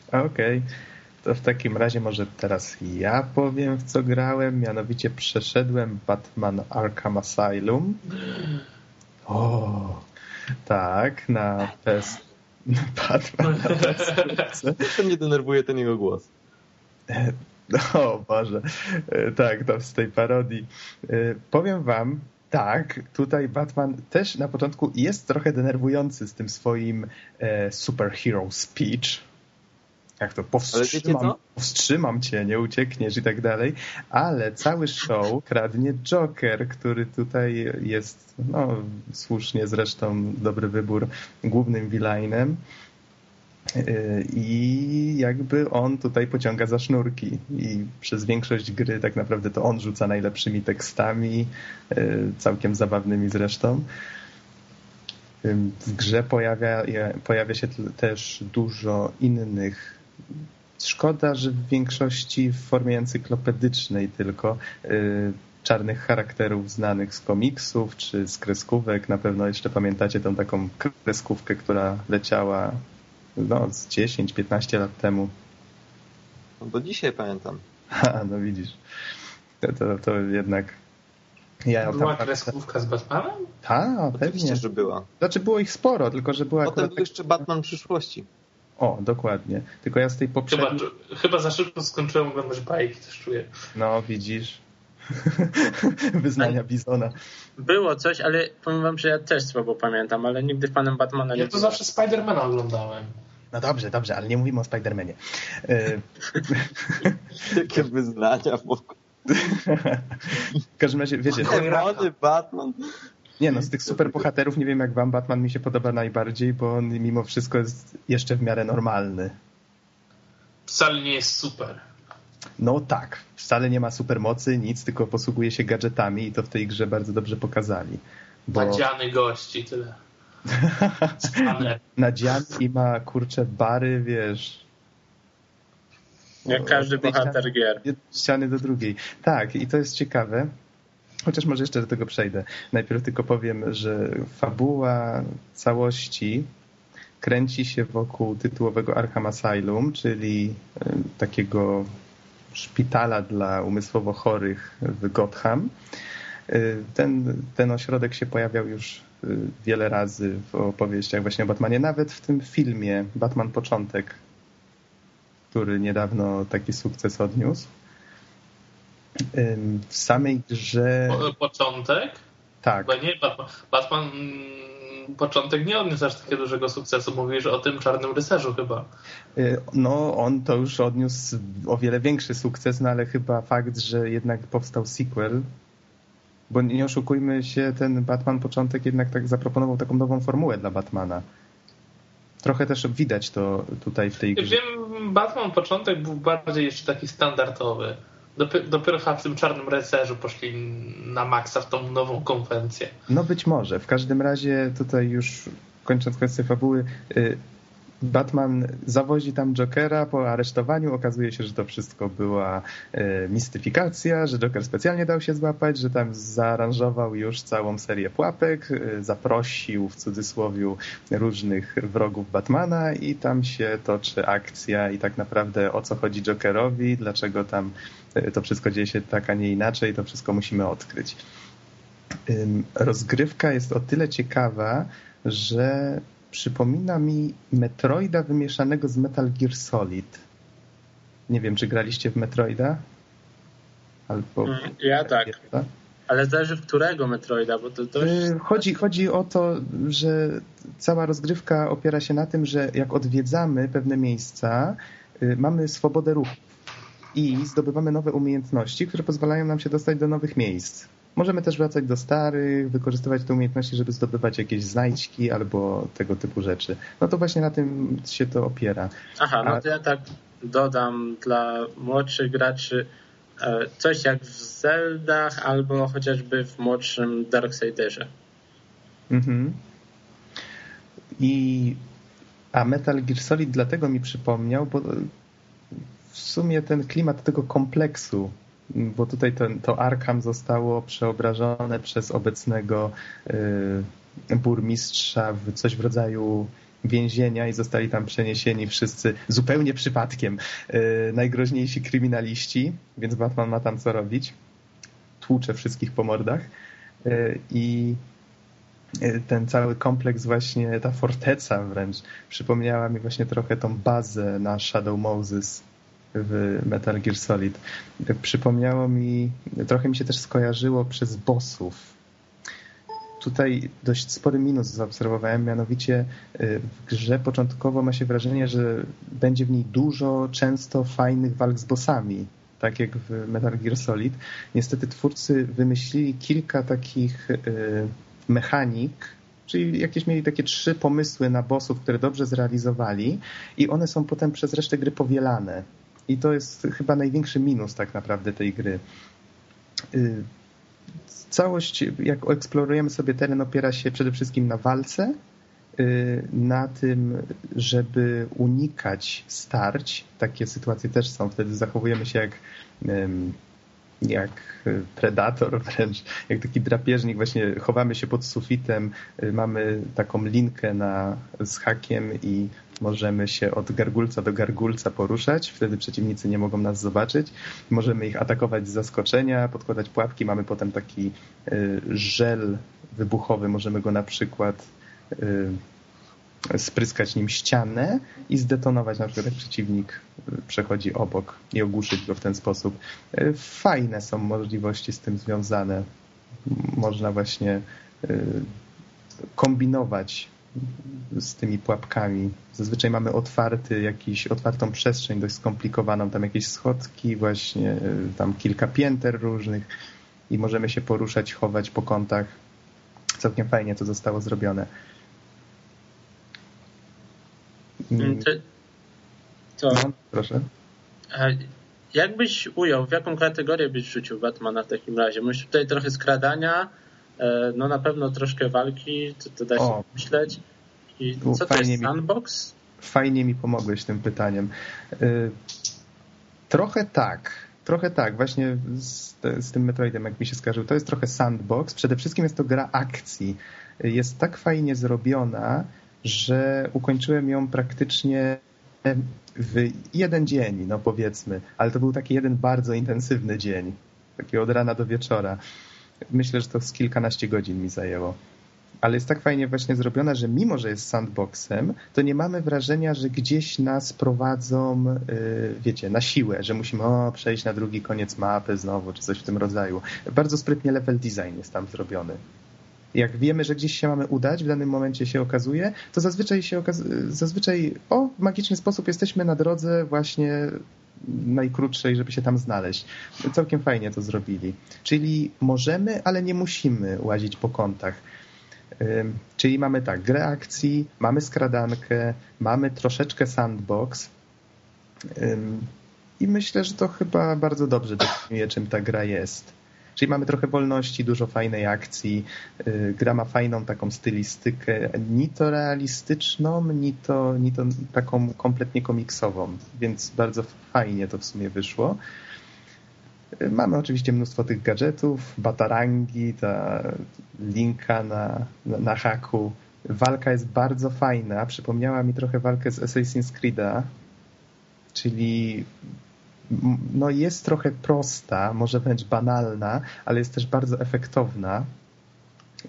A: Okej. Okay. To w takim razie może teraz ja powiem, w co grałem. Mianowicie przeszedłem Batman Arkham Asylum. O, tak, na PS... Batman na PS.
B: To mnie denerwuje ten jego głos.
A: O Boże, tak, to z tej parodii. Powiem wam, tak, tutaj Batman też na początku jest trochę denerwujący z tym swoim e, superhero speech, jak to powstrzymam, powstrzymam cię, nie uciekniesz i tak dalej, ale cały show kradnie Joker, który tutaj jest, no słusznie zresztą dobry wybór, głównym villainem i jakby on tutaj pociąga za sznurki i przez większość gry tak naprawdę to on rzuca najlepszymi tekstami, całkiem zabawnymi zresztą. W grze pojawia, pojawia się też dużo innych Szkoda, że w większości w formie encyklopedycznej tylko czarnych charakterów znanych z komiksów czy z kreskówek. Na pewno jeszcze pamiętacie tą taką kreskówkę, która leciała no, z 10-15 lat temu.
B: No do dzisiaj pamiętam.
A: Ha, no widzisz. To, to, to jednak
D: ja była tam... kreskówka z Batmanem?
A: Tak,
B: pewnie. że była.
A: Znaczy było ich sporo, tylko że była...
B: Potem był jeszcze Batman przyszłości.
A: O, dokładnie. Tylko ja z tej poprzedniej...
D: Chyba, chyba za szybko skończyłem oglądać bajki, też czuję.
A: No, widzisz. Wyznania Bizona.
C: Było coś, ale powiem wam, że ja też słabo pamiętam, ale nigdy w Panem Batmana
D: nie Ja to zawsze Spidermana oglądałem.
A: No dobrze, dobrze, ale nie mówimy o Spidermanie.
B: E, Jakie wyznania w ogóle.
A: w każdym razie, wiecie...
B: Batman.
A: Nie no, z tych super bohaterów nie wiem jak wam Batman mi się podoba najbardziej, bo on mimo wszystko jest jeszcze w miarę normalny.
D: Wcale nie jest super.
A: No tak, wcale nie ma supermocy, nic, tylko posługuje się gadżetami i to w tej grze bardzo dobrze pokazali.
D: Bo... Nadziany gości, tyle.
A: Nadziany i ma, kurcze, bary, wiesz...
C: Jak każdy bohater gier.
A: Ściany do drugiej. Tak, i to jest ciekawe, Chociaż może jeszcze do tego przejdę. Najpierw tylko powiem, że fabuła całości kręci się wokół tytułowego Arkham Asylum, czyli takiego szpitala dla umysłowo chorych w Gotham. Ten, ten ośrodek się pojawiał już wiele razy w opowieściach właśnie o Batmanie, nawet w tym filmie Batman Początek, który niedawno taki sukces odniósł w samej grze...
D: Początek?
A: Tak.
D: Bo nie, Batman, Batman początek nie odniósł aż takiego dużego sukcesu. Mówisz o tym Czarnym Rycerzu chyba.
A: Y, no, on to już odniósł o wiele większy sukces, no ale chyba fakt, że jednak powstał sequel, bo nie oszukujmy się, ten Batman początek jednak tak zaproponował taką nową formułę dla Batmana. Trochę też widać to tutaj w tej grze.
D: Wiem, Batman początek był bardziej jeszcze taki standardowy. Dopiero, dopiero w tym czarnym rycerzu poszli na maksa w tą nową konwencję.
A: No być może. W każdym razie tutaj już kończąc kwestię fabuły, y, Batman zawozi tam Jokera po aresztowaniu. Okazuje się, że to wszystko była y, mistyfikacja, że Joker specjalnie dał się złapać, że tam zaaranżował już całą serię pułapek, y, zaprosił w cudzysłowie różnych wrogów Batmana i tam się toczy akcja i tak naprawdę o co chodzi Jokerowi, dlaczego tam to wszystko dzieje się tak, a nie inaczej, to wszystko musimy odkryć. Rozgrywka jest o tyle ciekawa, że przypomina mi Metroida wymieszanego z Metal Gear Solid. Nie wiem, czy graliście w Metroida?
C: Albo... Mm, ja tak. Ale zależy w którego Metroida, bo to dość... Y,
A: chodzi, chodzi o to, że cała rozgrywka opiera się na tym, że jak odwiedzamy pewne miejsca, y, mamy swobodę ruchu i zdobywamy nowe umiejętności, które pozwalają nam się dostać do nowych miejsc. Możemy też wracać do starych, wykorzystywać te umiejętności, żeby zdobywać jakieś znajdźki albo tego typu rzeczy. No to właśnie na tym się to opiera.
C: Aha, no to ja tak dodam dla młodszych graczy e, coś jak w Zeldach albo chociażby w młodszym Darksiderze. Mhm.
A: I a Metal Gear Solid dlatego mi przypomniał, bo w sumie ten klimat tego kompleksu, bo tutaj to, to Arkham zostało przeobrażone przez obecnego y, burmistrza w coś w rodzaju więzienia i zostali tam przeniesieni wszyscy zupełnie przypadkiem y, najgroźniejsi kryminaliści, więc Batman ma tam co robić. Tłucze wszystkich po mordach y, i ten cały kompleks właśnie, ta forteca wręcz przypomniała mi właśnie trochę tą bazę na Shadow Moses w Metal Gear Solid. Przypomniało mi, trochę mi się też skojarzyło przez bossów. tutaj dość spory minus zaobserwowałem, mianowicie w grze początkowo ma się wrażenie, że będzie w niej dużo często fajnych walk z bossami, tak jak w Metal Gear Solid. Niestety twórcy wymyślili kilka takich mechanik, czyli jakieś mieli takie trzy pomysły na bossów, które dobrze zrealizowali i one są potem przez resztę gry powielane. I to jest chyba największy minus tak naprawdę tej gry. Y, całość, jak eksplorujemy sobie teren, opiera się przede wszystkim na walce, y, na tym, żeby unikać starć. Takie sytuacje też są. Wtedy zachowujemy się jak jak predator wręcz, jak taki drapieżnik, właśnie chowamy się pod sufitem, mamy taką linkę na, z hakiem i możemy się od gargulca do gargulca poruszać, wtedy przeciwnicy nie mogą nas zobaczyć. Możemy ich atakować z zaskoczenia, podkładać pułapki, mamy potem taki y, żel wybuchowy, możemy go na przykład y, spryskać nim ścianę i zdetonować na przykład jak przeciwnik przechodzi obok i ogłuszyć go w ten sposób. Fajne są możliwości z tym związane. Można właśnie y, kombinować z tymi pułapkami. Zazwyczaj mamy otwarty jakiś, otwartą przestrzeń dość skomplikowaną, tam jakieś schodki, właśnie y, tam kilka pięter różnych i możemy się poruszać, chować po kątach. Całkiem fajnie to zostało zrobione.
C: Mm, to, to no, proszę. Jakbyś ujął, w jaką kategorię byś wrzucił Batmana w takim razie? Myślę tutaj trochę skradania, no na pewno troszkę walki, to, to da się o. myśleć. I co to jest sandbox?
A: Mi, fajnie mi pomogłeś tym pytaniem. E, trochę tak. Trochę tak, właśnie z, z, tym Metroidem, jak mi się skarżył. To jest trochę sandbox. Przede wszystkim jest to gra akcji. Jest tak fajnie zrobiona, że ukończyłem ją praktycznie w jeden dzień, no powiedzmy, ale to był taki jeden bardzo intensywny dzień, taki od rana do wieczora. Myślę, że to z kilkanaście godzin mi zajęło. Ale jest tak fajnie właśnie zrobiona, że mimo, że jest sandboxem, to nie mamy wrażenia, że gdzieś nas prowadzą, y, wiecie, na siłę, że musimy o, przejść na drugi koniec mapy znowu, czy coś w tym rodzaju. Bardzo sprytnie level design jest tam zrobiony jak wiemy, że gdzieś się mamy udać, w danym momencie się okazuje, to zazwyczaj się okazuje, zazwyczaj o, w magiczny sposób jesteśmy na drodze właśnie najkrótszej, żeby się tam znaleźć. Całkiem fajnie to zrobili. Czyli możemy, ale nie musimy łazić po kątach. Czyli mamy tak, grę akcji, mamy skradankę, mamy troszeczkę sandbox i myślę, że to chyba bardzo dobrze definiuje, czym ta gra jest. Czyli mamy trochę wolności, dużo fajnej akcji. Y, gra ma fajną taką stylistykę, ni to realistyczną, ni to, ni to taką kompletnie komiksową, więc bardzo fajnie to w sumie wyszło. Y, mamy oczywiście mnóstwo tych gadżetów, batarangi, ta linka na, na, na haku. Walka jest bardzo fajna, przypomniała mi trochę walkę z Assassin's Creed'a, czyli no jest trochę prosta, może wręcz banalna, ale jest też bardzo efektowna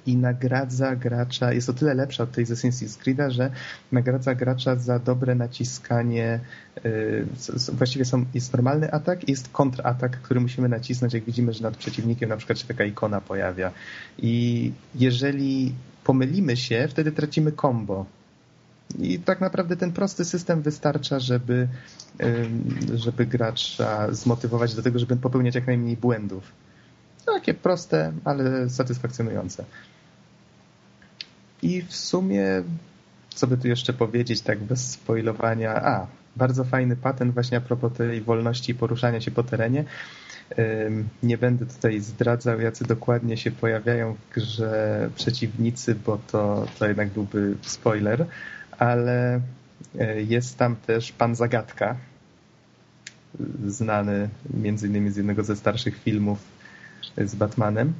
A: i nagradza gracza, jest o tyle lepsza od tej z Assassin's Creed'a, że nagradza gracza za dobre naciskanie, y, właściwie są, jest normalny atak i jest kontratak, który musimy nacisnąć, jak widzimy, że nad przeciwnikiem na przykład się taka ikona pojawia. I jeżeli pomylimy się, wtedy tracimy combo. I tak naprawdę ten prosty system wystarcza, żeby, żeby gracza zmotywować do tego, żeby popełniać jak najmniej błędów. Takie proste, ale satysfakcjonujące. I w sumie, co by tu jeszcze powiedzieć, tak bez spoilowania. A, bardzo fajny patent właśnie a propos tej wolności poruszania się po terenie. Nie będę tutaj zdradzał, jacy dokładnie się pojawiają w grze przeciwnicy, bo to, to jednak byłby spoiler, ale e, jest tam też pan Zagadka, znany między innymi z jednego ze starszych filmów z Batmanem.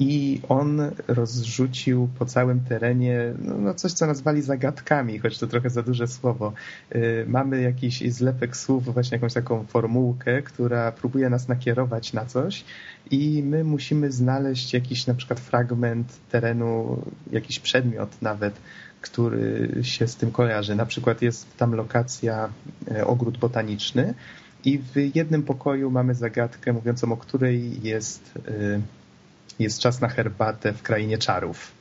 A: I on rozrzucił po całym terenie no, no coś, co nazwali zagadkami, choć to trochę za duże słowo. E, mamy jakiś zlepek słów, właśnie jakąś taką formułkę, która próbuje nas nakierować na coś i my musimy znaleźć jakiś na przykład fragment terenu, jakiś przedmiot nawet, który się z tym kojarzy. Na przykład jest tam lokacja e, ogród botaniczny i w jednym pokoju mamy zagadkę mówiącą, o której jest e, jest czas na herbatę w krainie czarów.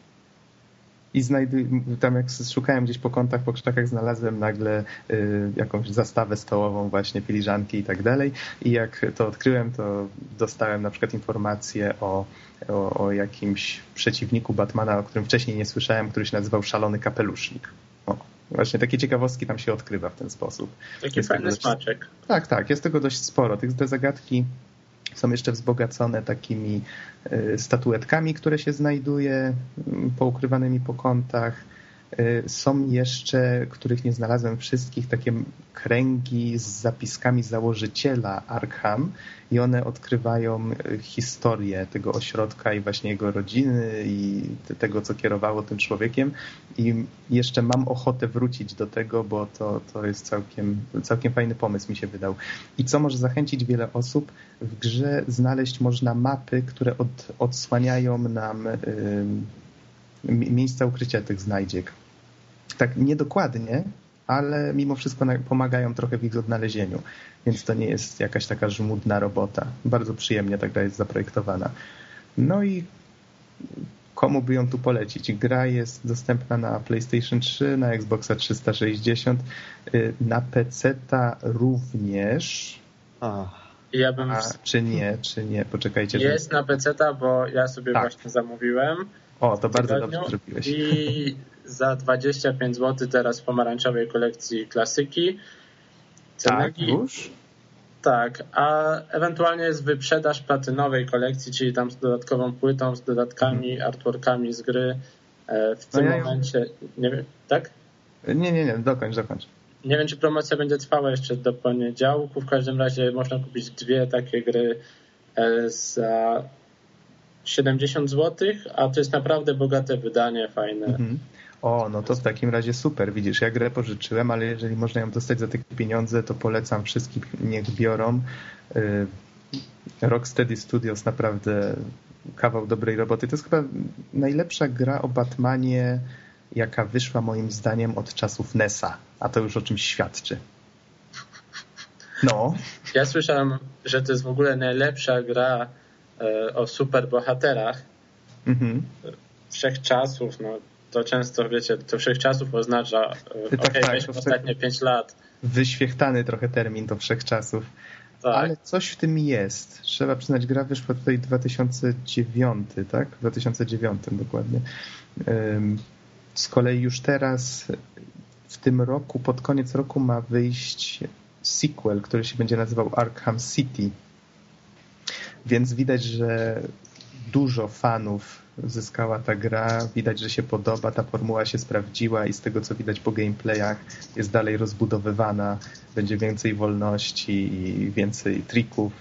A: I znajduję, tam jak szukałem gdzieś po kątach, po krzakach, znalazłem nagle y, jakąś zastawę stołową, właśnie filiżanki i tak dalej. I jak to odkryłem, to dostałem na przykład informację o, o, o jakimś przeciwniku Batmana, o którym wcześniej nie słyszałem, który się nazywał Szalony Kapelusznik. O, właśnie takie ciekawostki tam się odkrywa w ten sposób.
C: Taki jest fajny smaczek.
A: Tak, tak, jest tego dość sporo. Tych, te zagadki są jeszcze wzbogacone takimi e, statuetkami, które się znajduje poukrywanymi po kątach. E, są jeszcze, których nie znalazłem wszystkich, takie kręgi z zapiskami założyciela Arkham i one odkrywają e, historię tego ośrodka i właśnie jego rodziny i tego, co kierowało tym człowiekiem i jeszcze mam ochotę wrócić do tego, bo to, to jest całkiem, całkiem fajny pomysł mi się wydał. I co może zachęcić wiele osób, w grze znaleźć można mapy, które od, odsłaniają nam y, miejsca ukrycia tych znajdziek. Tak niedokładnie, ale mimo wszystko pomagają trochę w ich odnalezieniu, więc to nie jest jakaś taka żmudna robota. Bardzo przyjemnie ta gra jest zaprojektowana. No i komu by ją tu polecić? Gra jest dostępna na PlayStation 3, na Xboxa 360, y, na PC-ta również. Ja bym... A, czy nie, czy nie? Poczekajcie.
C: Jest że... na PC-ta, bo ja sobie tak. właśnie zamówiłem.
A: O, to bardzo dobrze zrobiłeś.
C: I za 25 zł teraz w pomarańczowej kolekcji klasyki.
A: tak, już?
C: Tak, a ewentualnie jest wyprzedaż platynowej kolekcji, czyli tam z dodatkową płytą, z dodatkami, hmm. artworkami z gry. E, w tym no ja momencie, nie wiem, tak?
A: Nie, nie, nie, dokończ, dokończ.
C: Nie wiem, czy promocja będzie trwała jeszcze do poniedziałku. W każdym razie można kupić dwie takie gry e, za 70 zł, a to jest naprawdę bogate wydanie, fajne. Mhm.
A: O, no to w takim razie super. Widzisz, ja grę pożyczyłem, ale jeżeli można ją dostać za te pieniądze, to polecam wszystkim, niech biorą. Y, Rocksteady Studios naprawdę kawał dobrej roboty. To jest chyba najlepsza gra o Batmanie, jaka wyszła moim zdaniem od czasów NESa, a to już o czymś świadczy. No.
C: Ja słyszałem, że to jest w ogóle najlepsza gra o superbohaterach mhm. wszechczasów. No, to często, wiecie, to wszechczasów oznacza, e, tak, okay, tak, ostatnie 5 lat.
A: Wyświechtany trochę termin do wszechczasów. Tak. Ale coś w tym jest. Trzeba przyznać, gra wyszła tutaj 2009, tak? 2009 dokładnie. Z kolei już teraz w tym roku, pod koniec roku ma wyjść sequel, który się będzie nazywał Arkham City. Więc widać, że dużo fanów zyskała ta gra. Widać, że się podoba, ta formuła się sprawdziła i z tego, co widać po gameplayach, jest dalej rozbudowywana. Będzie więcej wolności i więcej trików.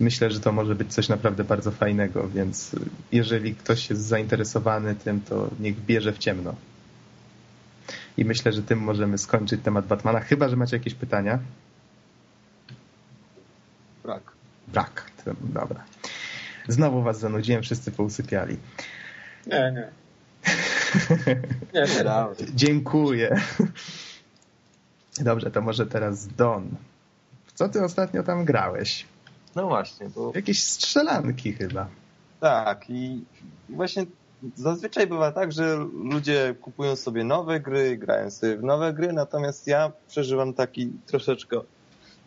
A: Myślę, że to może być coś naprawdę bardzo fajnego, więc jeżeli ktoś jest zainteresowany tym, to niech bierze w ciemno. I myślę, że tym możemy skończyć temat Batmana, chyba, że macie jakieś pytania.
B: Brak.
A: Brak, dobra. Znowu was zanudziłem, wszyscy pousypiali.
C: Nie, nie. nie, nie.
A: Dziękuję. Dobrze, to może teraz Don. W co ty ostatnio tam grałeś?
B: No właśnie. Bo...
A: Jakieś strzelanki chyba.
B: Tak i właśnie zazwyczaj bywa tak, że ludzie kupują sobie nowe gry, grają sobie w nowe gry, natomiast ja przeżywam taki troszeczkę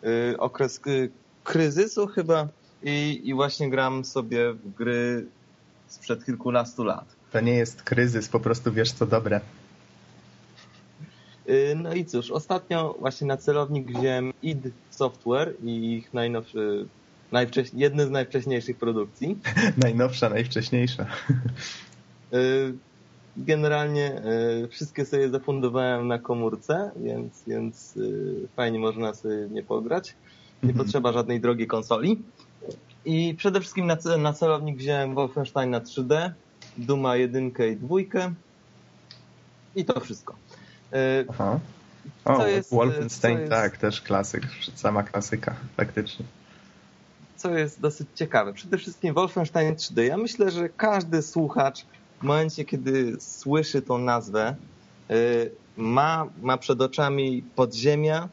B: y, okres y, kryzysu chyba i, i właśnie gram sobie w gry sprzed kilkunastu lat.
A: To nie jest kryzys, po prostu wiesz co dobre.
B: Y, no i cóż, ostatnio właśnie na celownik wziąłem id Software i ich najnowszy, najwcześ... jedny z najwcześniejszych produkcji.
A: Najnowsza, najwcześniejsza.
B: Y, generalnie y, wszystkie sobie zafundowałem na komórce, więc, więc fajnie można sobie nie pograć. Nie mhm. potrzeba żadnej drogiej konsoli. I przede wszystkim na, na celownik wziąłem Wolfenstein na 3D, Duma 1 i 2 i to wszystko.
A: E, Aha. O, jest, Wolfenstein, jest, tak, też klasyk, sama klasyka, faktycznie.
B: Co jest dosyć ciekawe. Przede wszystkim Wolfenstein 3D. Ja myślę, że każdy słuchacz w momencie, kiedy słyszy tą nazwę, e, ma, ma przed oczami podziemia,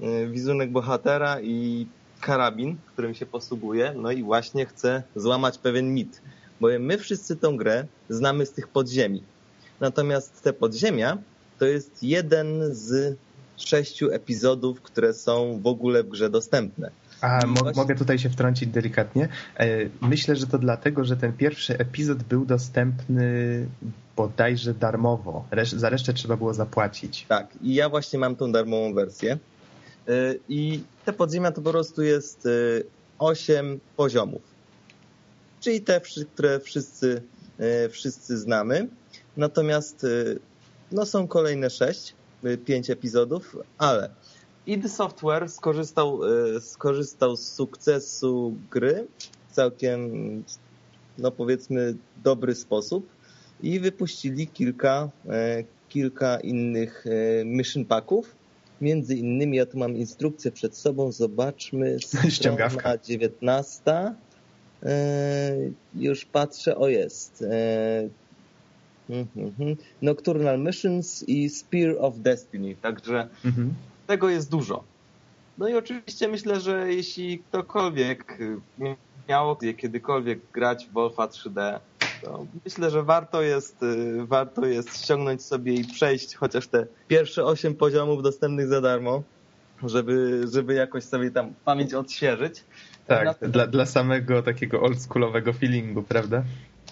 B: e, wizerunek bohatera i karabin, którym się posługuje, no i właśnie chce złamać pewien mit. Bo my wszyscy tą grę znamy z tych podziemi. Natomiast te podziemia to jest jeden z sześciu epizodów, które są w ogóle w grze dostępne.
A: A mo właśnie... mogę tutaj się wtrącić delikatnie. E, myślę, że to dlatego, że ten pierwszy epizod był dostępny bodajże darmowo. Resz za resztę trzeba było zapłacić.
B: Tak, i ja właśnie mam tą darmową wersję. E, I te podziemia to po prostu jest e, osiem poziomów. Czyli te, które wszyscy, wszyscy znamy. Natomiast no, są kolejne sześć, pięć epizodów, ale id Software skorzystał, e, skorzystał z sukcesu gry w całkiem, no powiedzmy, dobry sposób i wypuścili kilka, e, kilka innych e, mission packów. Między innymi, ja tu mam instrukcję przed sobą, zobaczmy.
A: Ściągawka.
B: 19. Już patrzę, o jest. Mhm. Nocturnal Missions i Spear of Destiny. Także mhm tego jest dużo. No i oczywiście myślę, że jeśli ktokolwiek miał kiedykolwiek grać w Wolfa 3D, to myślę, że warto jest, y, warto jest ściągnąć sobie i przejść chociaż te pierwsze 8 poziomów dostępnych za darmo, żeby, żeby jakoś sobie tam pamięć odświeżyć.
A: Tak, dla, dla samego takiego oldschoolowego feelingu, prawda?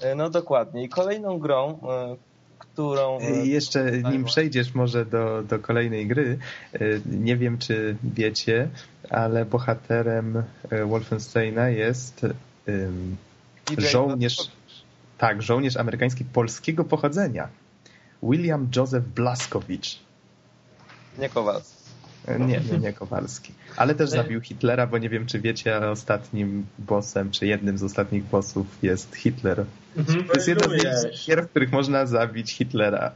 B: E, no dokładnie. I kolejną grą, e, którą...
A: E, jeszcze nim przejdziesz może do, do kolejnej gry, nie wiem czy wiecie, ale bohaterem Wolfensteina jest um, żołnierz, tak, żołnierz amerykański polskiego pochodzenia. William Joseph Blaskowicz.
B: Nie Kowalski.
A: Nie, nie, nie Kowalski. Ale też zabił Hitlera, bo nie wiem, czy wiecie, ale ostatnim bossem, czy jednym z ostatnich bossów jest Hitler. Mhm. To jest jedna z gier, w których można zabić Hitlera.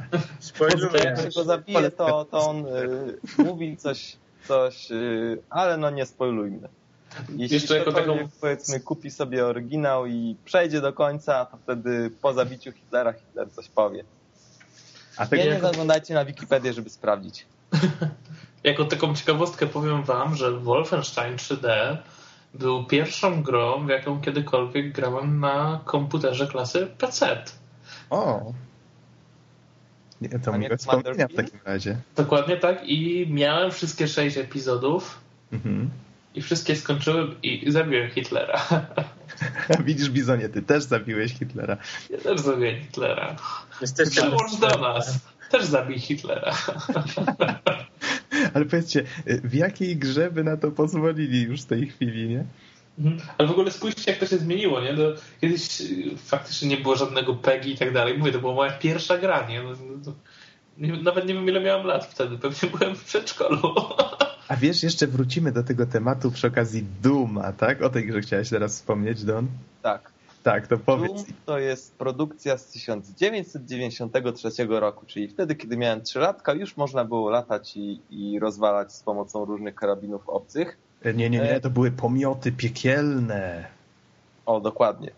B: Jak go zabije, to, to on y, mówi coś, coś y, ale no nie spoilujmy. Jeśli Jeszcze jako taką... powiedzmy kupi sobie oryginał i przejdzie do końca, to wtedy po zabiciu Hitlera Hitler coś powie. A nie, nie jako... zaglądajcie na Wikipedię, żeby sprawdzić.
D: jako taką ciekawostkę powiem wam, że Wolfenstein 3D był pierwszą grą, w jaką kiedykolwiek grałem na komputerze klasy PC.
A: O! Nie, to wspomnienia w takim razie.
D: Dokładnie tak i miałem wszystkie sześć epizodów mhm. I wszystkie skończyłem i zabiłem Hitlera.
A: Widzisz, Bizonie, ty też zabiłeś Hitlera.
D: Ja też zabiłem Hitlera. Przyłącz do nas. Też zabij Hitlera.
A: Ale powiedzcie, w jakiej grze by na to pozwolili już w tej chwili, nie?
D: Mhm. Ale w ogóle spójrzcie, jak to się zmieniło, nie? To kiedyś y, faktycznie nie było żadnego PEGI i tak dalej. Mówię, to była moja pierwsza gra, nie? No, no nie nawet nie wiem, ile miałem lat wtedy. Pewnie byłem w przedszkolu.
A: A wiesz, jeszcze wrócimy do tego tematu przy okazji Duma, tak? O tej grze chciałeś teraz wspomnieć, Don?
B: Tak.
A: Tak, to powiedz. Doom
B: to jest produkcja z 1993 roku, czyli wtedy, kiedy miałem 3 latka, już można było latać i, i rozwalać z pomocą różnych karabinów obcych.
A: E, nie, nie, nie, to były pomioty piekielne.
B: O, dokładnie.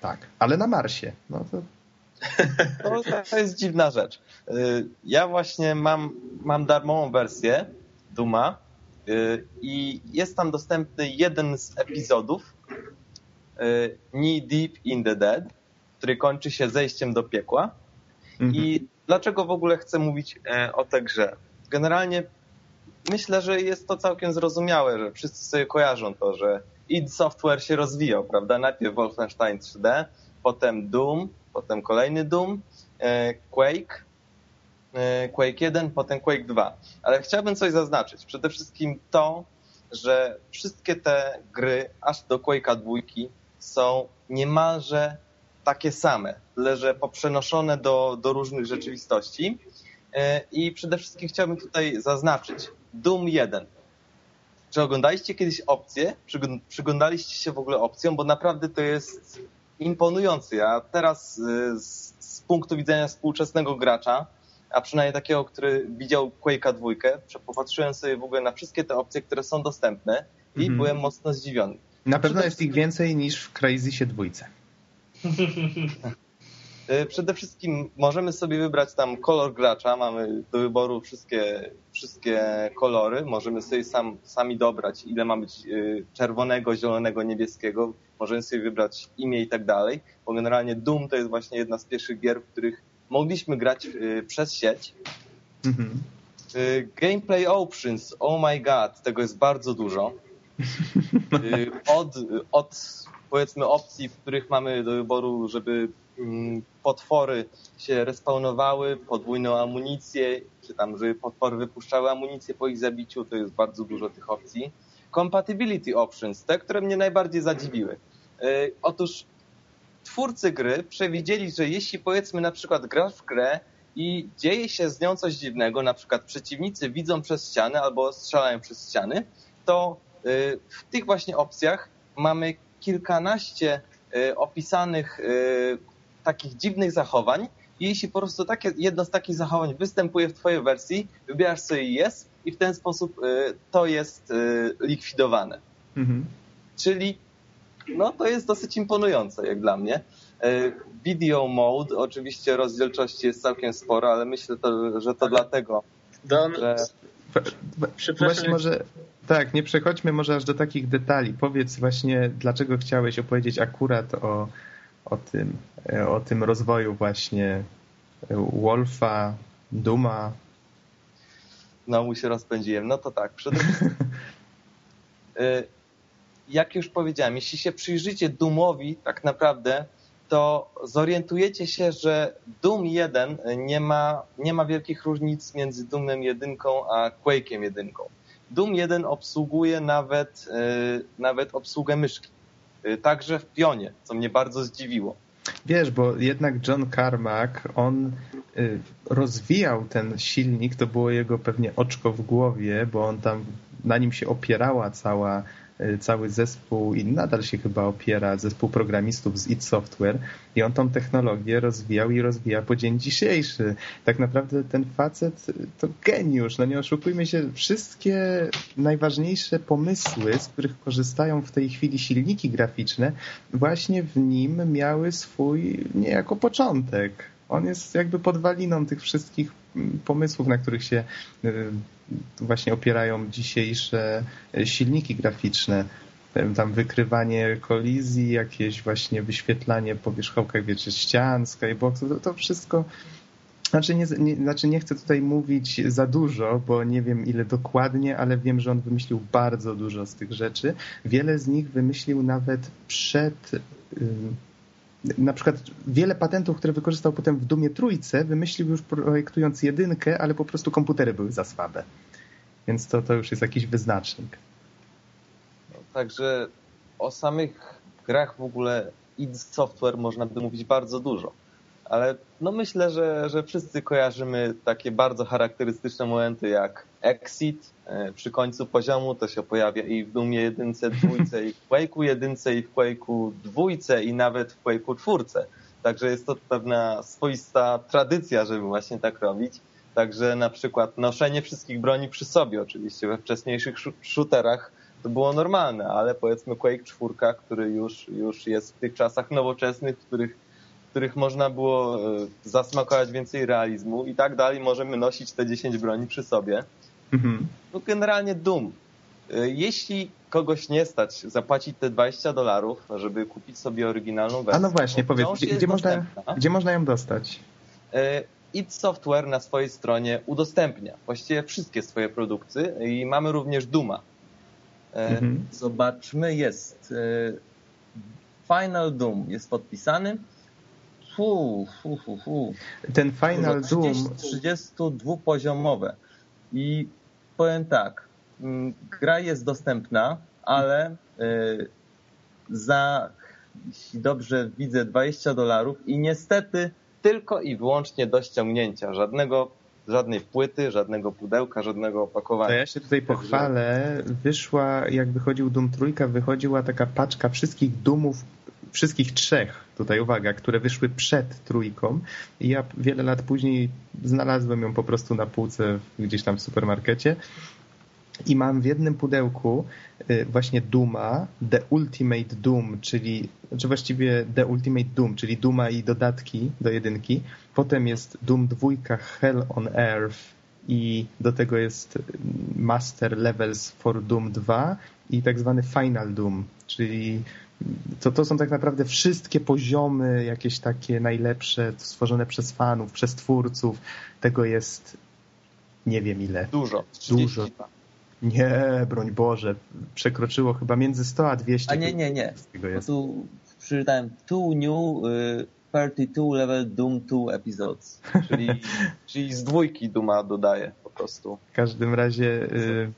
A: Tak, ale na Marsie. No to...
B: to, to jest dziwna rzecz. E, ja właśnie mam, mam darmową wersję Duma e, i jest tam dostępny jeden z epizodów, Y, Knee Deep in the Dead, który kończy się zejściem do piekła. Mhm. I dlaczego w ogóle chcę mówić e, o tej grze? Generalnie myślę, że jest to całkiem zrozumiałe, że wszyscy sobie kojarzą to, że id Software się rozwijał, prawda? Najpierw Wolfenstein 3D, potem Doom, potem kolejny Doom, e, Quake, Quake 1, potem Quake 2. Ale chciałbym coś zaznaczyć. Przede wszystkim to, że wszystkie te gry, aż do Quake'a 2, są niemalże takie same, tyle że poprzenoszone do, do różnych rzeczywistości. E, I przede wszystkim chciałbym tutaj zaznaczyć Doom 1. Czy oglądaliście kiedyś opcję? Przyglądaliście się w ogóle opcjom? Bo naprawdę to jest imponujące. Ja teraz e, z, z punktu widzenia współczesnego gracza, a przynajmniej takiego, który widział Quake'a 2, popatrzyłem sobie w ogóle na wszystkie te opcje, które są dostępne i mm -hmm. byłem mocno zdziwiony.
A: Na pewno jest ich więcej niż w Crazysie dwójce.
B: E, przede wszystkim możemy sobie wybrać tam kolor gracza, mamy do wyboru wszystkie, wszystkie kolory, możemy sobie sam, sami dobrać, ile ma być e, czerwonego, zielonego, niebieskiego, możemy sobie wybrać imię i tak dalej, bo generalnie Doom to jest właśnie jedna z pierwszych gier, w których mogliśmy grać e, przez sieć. Mhm. Gameplay options, oh my god, tego jest bardzo dużo. Od, od powiedzmy opcji, w których mamy do wyboru, żeby mm, potwory się respawnowały, podwójną amunicję, czy tam, żeby potwory wypuszczały amunicję po ich zabiciu, to jest bardzo dużo tych opcji. Compatibility options, te, które mnie najbardziej zadziwiły. E, otóż twórcy gry przewidzieli, że jeśli powiedzmy na przykład grasz w grę i dzieje się z nią coś dziwnego, na przykład przeciwnicy widzą przez ściany albo strzelają przez ściany, to e, w tych właśnie opcjach mamy kilkanaście y, opisanych y, takich dziwnych zachowań i jeśli po prostu takie, jedno z takich zachowań występuje w twojej wersji, wybierasz sobie jest i w ten sposób y, to jest likwidowane. Mhm. Czyli no to jest dosyć imponujące jak dla mnie. Video mode, oczywiście rozdzielczości jest całkiem sporo, ale myślę, to, że to dlatego, Don, że...
A: Przepraszam. Właśnie może, tak, nie przechodźmy może aż do takich detali. Powiedz właśnie, dlaczego chciałeś opowiedzieć akurat o, o, tym, o tym rozwoju właśnie Wolfa, Duma.
B: No, mu się rozpędziłem. No to tak, przede wszystkim jak już powiedziałem, jeśli się przyjrzycie Doomowi tak naprawdę, to zorientujecie się, że Doom 1 nie ma, nie ma wielkich różnic między Doomem 1 a Quake'iem 1. Doom 1 obsługuje nawet, e, nawet obsługę myszki. E, także w pionie, co mnie bardzo zdziwiło.
A: Wiesz, bo jednak John Carmack, on e, rozwijał ten silnik, to było jego pewnie oczko w głowie, bo on tam, na nim się opierała cała Y, cały zespół i nadal się chyba opiera, zespół programistów z id Software i on tą technologię rozwijał i rozwija po dzień dzisiejszy. Tak naprawdę ten facet to geniusz, no nie oszukujmy się, wszystkie najważniejsze pomysły, z których korzystają w tej chwili silniki graficzne, właśnie w nim miały swój niejako początek. On jest jakby podwaliną tych wszystkich mm, pomysłów, na których się y, właśnie opierają dzisiejsze silniki graficzne. Tam wykrywanie kolizji, jakieś właśnie wyświetlanie po wierzchołkach, wiecie, ścian, skyboxów, to, to wszystko znaczy nie, nie, znaczy nie chcę tutaj mówić za dużo, bo nie wiem ile dokładnie, ale wiem, że on wymyślił bardzo dużo z tych rzeczy. Wiele z nich wymyślił nawet przed na przykład wiele patentów, które wykorzystał potem w Dumie Trójce, wymyślił już projektując jedynkę, ale po prostu komputery były za słabe. Więc to, to już jest jakiś wyznacznik.
B: No, także o samych grach w ogóle id Software można by mówić bardzo dużo. Ale no myślę, że, że wszyscy kojarzymy takie bardzo charakterystyczne momenty jak Exit, e, przy końcu poziomu to się pojawia i w Dumie jedynce, dwójce, i w Quake'u jedynce, i w Quake'u dwójce, i nawet w Quake'u czwórce. Także jest to pewna swoista tradycja, żeby właśnie tak robić. Także na przykład noszenie wszystkich broni przy sobie, oczywiście we wcześniejszych shooterach to było normalne, ale powiedzmy Quake 4, który już, już jest w tych czasach nowoczesnych, w których, których można było e, zasmakować więcej realizmu i tak dalej, możemy nosić te 10 broni przy sobie. Mhm. No generalnie Doom. E, jeśli kogoś nie stać zapłacić te 20 dolarów, żeby kupić sobie oryginalną wersję.
A: A no właśnie, powiedz, gdzie, gdzie można, gdzie można ją dostać?
B: E, id Software na swojej stronie udostępnia właściwie wszystkie swoje produkty i mamy również Duma. Mhm. Zobaczmy, jest Final Doom jest podpisany. Fu, fu, fu, fu.
A: Ten Final 30, Doom
B: 32 poziomowe. I powiem tak, mm, gra jest dostępna, ale y, za, jeśli dobrze widzę, 20 dolarów i niestety tylko i wyłącznie do ściągnięcia. Żadnego, żadnej płyty, żadnego pudełka, żadnego opakowania. To
A: ja się tutaj pochwalę. Wyszła, jak wychodził Doom Trójka, wychodziła taka paczka wszystkich Doomów, wszystkich trzech, tutaj uwaga, które wyszły przed trójką i ja wiele lat później znalazłem ją po prostu na półce gdzieś tam w supermarkecie i mam w jednym pudełku y, właśnie Duma, The Ultimate Doom, czyli czy właściwie The Ultimate Doom, czyli Duma i dodatki do jedynki. Potem jest Doom 2 Hell on Earth i do tego jest Master Levels for Doom 2 i tak zwany Final Doom, czyli to, to są tak naprawdę wszystkie poziomy jakieś takie najlepsze, stworzone przez fanów, przez twórców. Tego jest nie wiem ile.
B: Dużo.
A: Dużo. Nie, broń Boże. Przekroczyło chyba między 100 a 200.
E: A nie, nie, nie. Tu przeczytałem two new y, 32 level Doom 2 episodes.
B: Czyli, czyli z dwójki Duma dodaje po prostu.
A: W każdym razie y,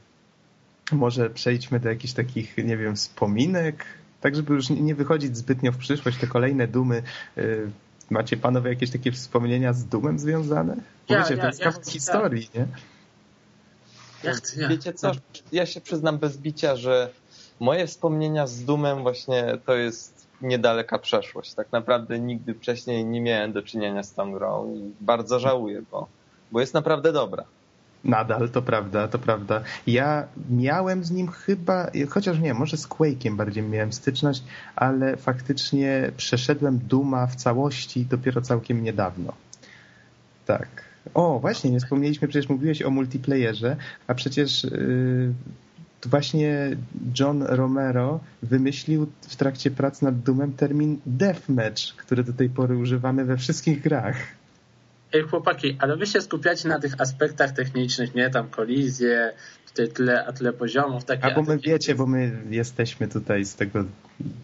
A: może przejdźmy do jakichś takich, nie wiem, wspominek, tak żeby już nie wychodzić zbytnio w przyszłość, te kolejne Dumy. Y, macie panowie jakieś takie wspomnienia z Dumem związane? Ja, Wiecie, ja, to jest ja, historii, nie?
B: Ja chcę, ja. Wiecie co, ja się przyznam bez bicia, że moje wspomnienia z Dumem właśnie to jest niedaleka przeszłość. Tak naprawdę nigdy wcześniej nie miałem do czynienia z tą grą i bardzo żałuję, bo, bo jest naprawdę dobra.
A: Nadal, to prawda, to prawda. Ja miałem z nim chyba, chociaż nie, może z Quake'iem bardziej miałem styczność, ale faktycznie przeszedłem Duma w całości dopiero całkiem niedawno. Tak. O, właśnie, nie wspomnieliśmy, przecież mówiłeś o multiplayerze, a przecież yy, właśnie John Romero wymyślił w trakcie prac nad Doomem termin deathmatch, który do tej pory używamy we wszystkich grach.
C: Ej, chłopaki, ale wy się skupiacie na tych aspektach technicznych, nie? Tam kolizje, tutaj tyle, a tyle poziomów. Takie,
A: a bo my wiecie, bo my jesteśmy tutaj z tego...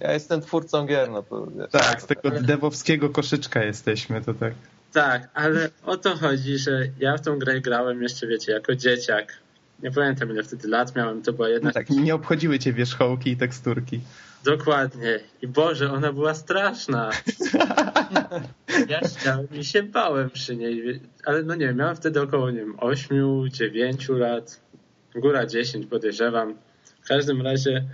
B: Ja jestem twórcą gier, no to... Wiesz,
A: tak, z tego devowskiego koszyczka jesteśmy, to tak.
C: Tak, ale o to chodzi, że ja w tą grę grałem jeszcze, wiecie, jako dzieciak. Nie pamiętam ile wtedy lat miałem, to była jedna... No
A: tak, nie obchodziły cię wierzchołki i teksturki.
C: Dokładnie. I Boże, ona była straszna. ja chciałem i się bałem przy niej. Ale no nie, miałem wtedy około, nie wiem, 8, 9 lat. Góra 10 podejrzewam. W każdym razie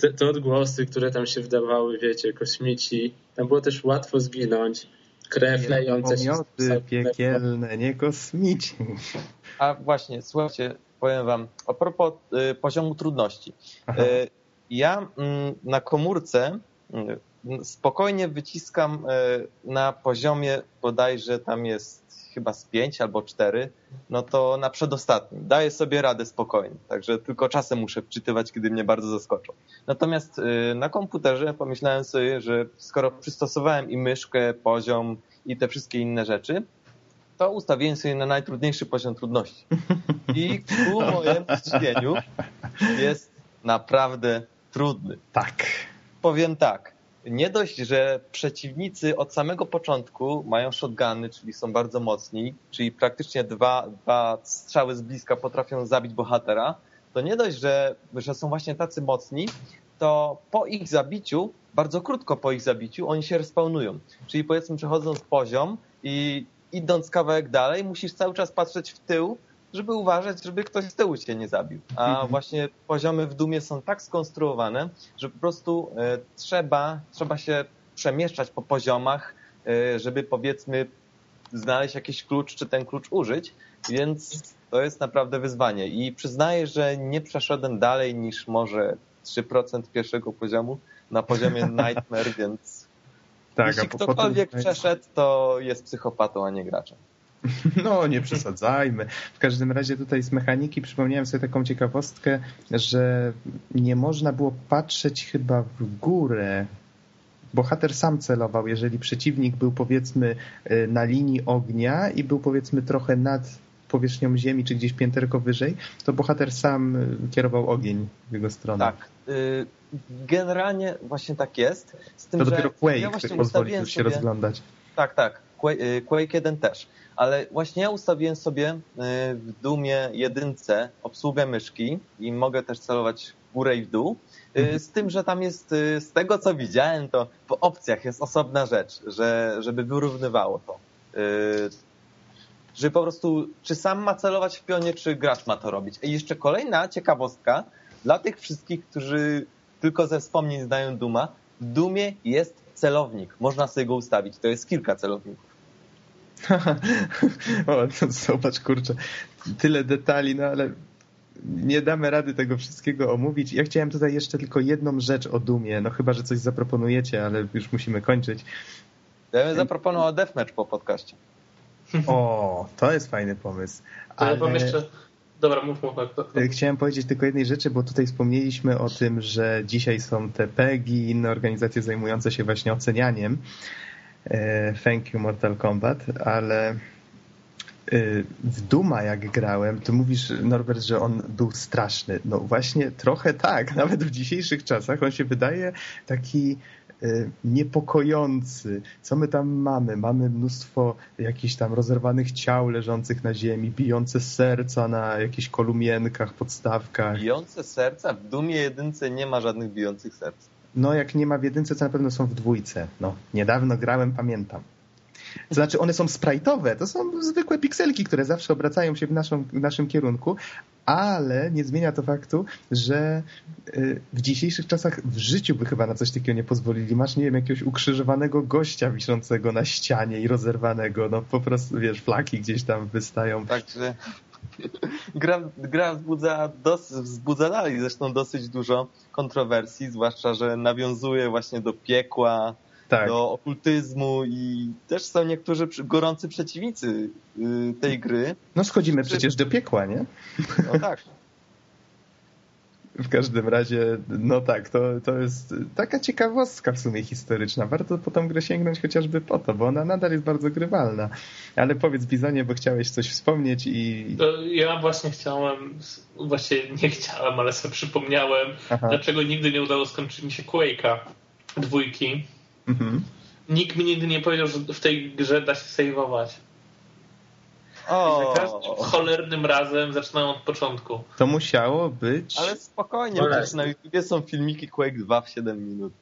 C: te, te odgłosy, które tam się wdawały, wiecie, kosmici. Tam było też łatwo zginąć. Krew lejące
A: się. piekielne, nie kosmici.
B: A właśnie, słuchajcie, powiem wam, a propos y, poziomu trudności. Y, ja y, na komórce y, spokojnie wyciskam y, na poziomie bodajże tam jest chyba z 5 albo 4, no to na przedostatnim. Daję sobie radę spokojnie, także tylko czasem muszę wczytywać, kiedy mnie bardzo zaskoczą. Natomiast y, na komputerze pomyślałem sobie, że skoro przystosowałem i myszkę, poziom i te wszystkie inne rzeczy, to ustawiłem sobie na najtrudniejszy poziom trudności. I ku mojemu zdziwieniu jest naprawdę trudny.
A: Tak.
B: Powiem tak. Nie dość, że przeciwnicy od samego początku mają shotguny, czyli są bardzo mocni, czyli praktycznie dwa, dwa strzały z bliska potrafią zabić bohatera, to nie dość, że, że są właśnie tacy mocni, to po ich zabiciu, bardzo krótko po ich zabiciu, oni się respawnują. Czyli powiedzmy przechodząc poziom i idąc kawałek dalej, musisz cały czas patrzeć w tył, żeby uważać, żeby ktoś z tyłu cię nie zabił. A mhm. właśnie poziomy w Dumie są tak skonstruowane, że po prostu e, trzeba, trzeba się przemieszczać po poziomach, e, żeby powiedzmy znaleźć jakiś klucz, czy ten klucz użyć, więc to jest naprawdę wyzwanie. I przyznaję, że nie przeszedłem dalej niż może 3% pierwszego poziomu na poziomie Nightmare, więc tak, Jeśli ktokolwiek potem... przeszedł, to jest psychopatą, a nie graczem.
A: No, nie przesadzajmy. W każdym razie tutaj z mechaniki przypomniałem sobie taką ciekawostkę, że nie można było patrzeć chyba w górę. Bohater sam celował, jeżeli przeciwnik był powiedzmy y, na linii ognia i był powiedzmy trochę nad powierzchnią ziemi, czy gdzieś pięterko wyżej, to bohater sam y, kierował ogień w jego stronę.
B: Tak. Y, generalnie właśnie tak jest.
A: Z tym, to dopiero Quake ja pozwoli się sobie... rozglądać.
B: Tak, tak. Y, Quake 1 też. Ale właśnie ja ustawiłem sobie w Dumie jedynce obsługę myszki i mogę też celować w górę i w dół. Mhm. Z tym, że tam jest, z tego co widziałem, to w opcjach jest osobna rzecz, że, żeby wyrównywało to że po prostu, czy sam ma celować w pionie, czy gracz ma to robić. I jeszcze kolejna ciekawostka dla tych wszystkich, którzy tylko ze wspomnień znają Duma. W Dumie jest celownik. Można sobie go ustawić. To jest kilka celowników.
A: o, zobacz, kurczę, tyle detali, no ale nie damy rady tego wszystkiego omówić. Ja chciałem tutaj jeszcze tylko jedną rzecz o Dumie, no chyba, że coś zaproponujecie, ale już musimy kończyć.
B: Ja bym zaproponował Deathmatch po podcaście.
A: O, to jest fajny pomysł.
D: To ale... ja jeszcze... Dobra, mów, mów.
A: Chciałem powiedzieć tylko jednej rzeczy, bo tutaj wspomnieliśmy o tym, że dzisiaj są te PEGI i inne organizacje zajmujące się właśnie ocenianiem. E, thank you Mortal Kombat, ale Y, w Duma jak grałem, to mówisz, Norbert, że on był straszny. No właśnie trochę tak, nawet w dzisiejszych czasach on się wydaje taki y, niepokojący. Co my tam mamy? Mamy mnóstwo jakichś tam rozerwanych ciał leżących na ziemi, bijące serca na jakichś kolumienkach, podstawkach.
B: Bijące serca? W Dumie jedynce nie ma żadnych bijących serc.
A: No jak nie ma w jedynce, to na pewno są w dwójce. No, niedawno grałem, pamiętam. To znaczy one są sprite'owe, to są zwykłe pikselki, które zawsze obracają się w, naszą, w naszym kierunku, ale nie zmienia to faktu, że y, w dzisiejszych czasach w życiu by chyba na coś takiego nie pozwolili. Masz, nie wiem, jakiegoś ukrzyżowanego gościa wiszącego na ścianie i rozerwanego, no po prostu, wiesz, flaki gdzieś tam wystają.
B: Także gra, gra wzbudza, dos, wzbudza dalej zresztą dosyć dużo kontrowersji, zwłaszcza, że nawiązuje właśnie do piekła, tak. do okultyzmu i też są niektórzy gorący przeciwnicy y, tej gry.
A: No schodzimy przecież do piekła, nie?
B: No tak.
A: W każdym razie, no tak, to, to jest taka ciekawostka w sumie historyczna. Warto po tą grę sięgnąć chociażby po to, bo ona nadal jest bardzo grywalna. Ale powiedz Bizonie, bo chciałeś coś wspomnieć i...
D: Ja właśnie chciałem, właściwie nie chciałem, ale sobie przypomniałem, Aha. dlaczego nigdy nie udało skończyć mi się Quake'a dwójki. Mhm. Nikt mi nigdy nie powiedział, że w tej grze da się saveować. O. za każdym cholernym razem zaczynają od początku.
A: To musiało być...
B: Ale spokojnie, przecież na YouTubie są filmiki Quake 2 w 7 minut.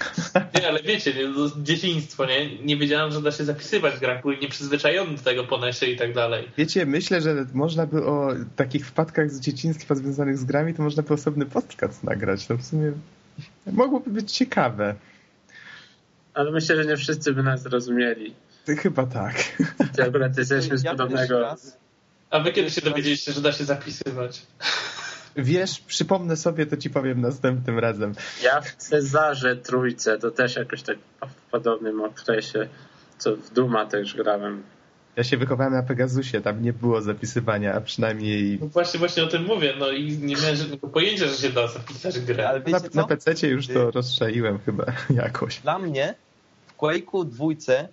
D: Nie, ale wiecie, nie, dzieciństwo, nie? Nie wiedziałem, że da się zapisywać w grach, byłem nieprzyzwyczajony do tego po nesie i tak dalej.
A: Wiecie, myślę, że można by o takich wpadkach z dzieciństwa związanych z grami, to można by osobny podcast nagrać. To w sumie mogłoby być ciekawe
C: ale myślę, że nie wszyscy by nas zrozumieli.
A: Chyba tak.
C: Czy akurat jesteśmy z podobnego...
D: A wy kiedy się dowiedzieliście, że da się zapisywać?
A: Wiesz, przypomnę sobie, to ci powiem następnym razem.
C: Ja w Cezarze trójce, to też jakoś tak w podobnym okresie, co w Duma też grałem.
A: Ja się wychowałem na Pegasusie, tam nie było zapisywania, a przynajmniej...
D: No właśnie, właśnie o tym mówię, no i nie miałem żadnego pojęcia, że się da zapisać grę. Ale
A: na, na PC już to rozstrzeliłem chyba jakoś.
B: Dla mnie Quake'u dwójce,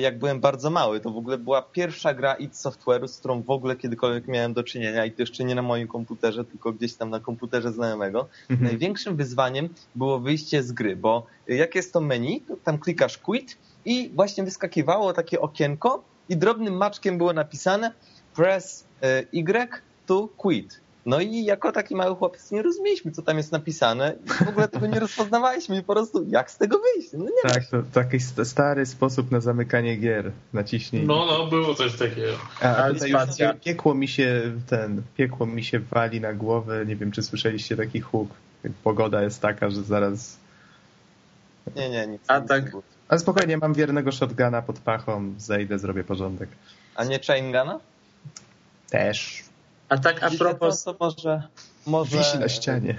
B: jak byłem bardzo mały, to w ogóle była pierwsza gra id Software'u, z którą w ogóle kiedykolwiek miałem do czynienia i to jeszcze nie na moim komputerze, tylko gdzieś tam na komputerze znajomego. Mhm. Największym wyzwaniem było wyjście z gry, bo jak jest to menu, to tam klikasz quit i właśnie wyskakiwało takie okienko i drobnym maczkiem było napisane press Y to quit. No i jako taki mały chłopiec nie rozumieliśmy, co tam jest napisane i w ogóle tego nie rozpoznawaliśmy i po prostu jak z tego wyjść? No nie
A: tak, to taki stary sposób na zamykanie gier. Naciśnij.
D: No, no, było coś takiego.
A: A, a tutaj już piekło mi się ten, piekło mi się wali na głowę. Nie wiem, czy słyszeliście taki huk. Pogoda jest taka, że zaraz...
B: Nie, nie, nic.
C: A tak...
A: Ale spokojnie, mam wiernego shotguna pod pachą, zejdę, zrobię porządek.
B: A nie chainguna?
A: Też.
C: A tak a propos... To,
B: może, może...
A: Wisi na ścianie.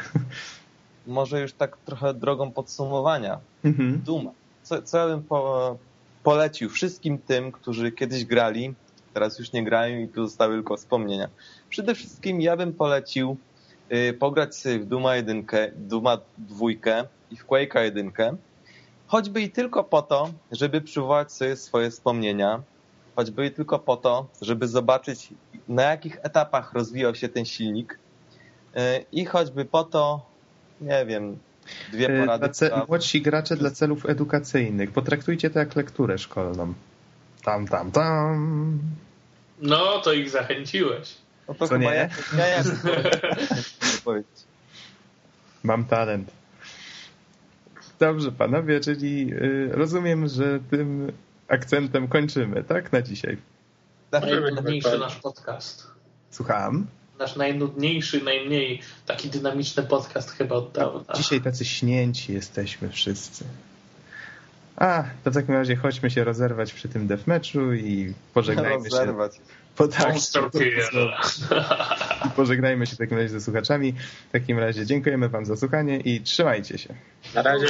B: Może już tak trochę drogą podsumowania. Mhm. Duma. Co, co ja bym po, polecił wszystkim tym, którzy kiedyś grali, teraz już nie grają i tu zostały tylko wspomnienia. Przede wszystkim ja bym polecił y, pograć sobie w Duma 1, Duma 2 i w Quake'a 1, choćby i tylko po to, żeby przywołać sobie swoje wspomnienia, choćby tylko po to, żeby zobaczyć na jakich etapach rozwijał się ten silnik e, i choćby po to, nie wiem, dwie e, porady.
A: Ce- młodsi gracze dla celów edukacyjnych. Potraktujcie to jak lekturę szkolną. Tam, tam, tam.
D: No, to ich zachęciłeś.
B: No to Co nie? Ja, ja, ja
A: Mam talent. Dobrze, panowie, czyli y, rozumiem, że tym akcentem kończymy, tak? Na dzisiaj.
D: Najnudniejszy nasz podcast.
A: Słucham?
D: Nasz najnudniejszy, najmniej taki dynamiczny podcast chyba od dawna.
A: Dzisiaj tacy śnięci jesteśmy wszyscy. A, to w takim razie chodźmy się rozerwać przy tym deathmatchu i pożegnajmy
B: rozerwać.
A: się. Po, tak, I pożegnajmy się w takim razie ze słuchaczami. W takim razie dziękujemy wam za słuchanie i trzymajcie się.
C: Na razie.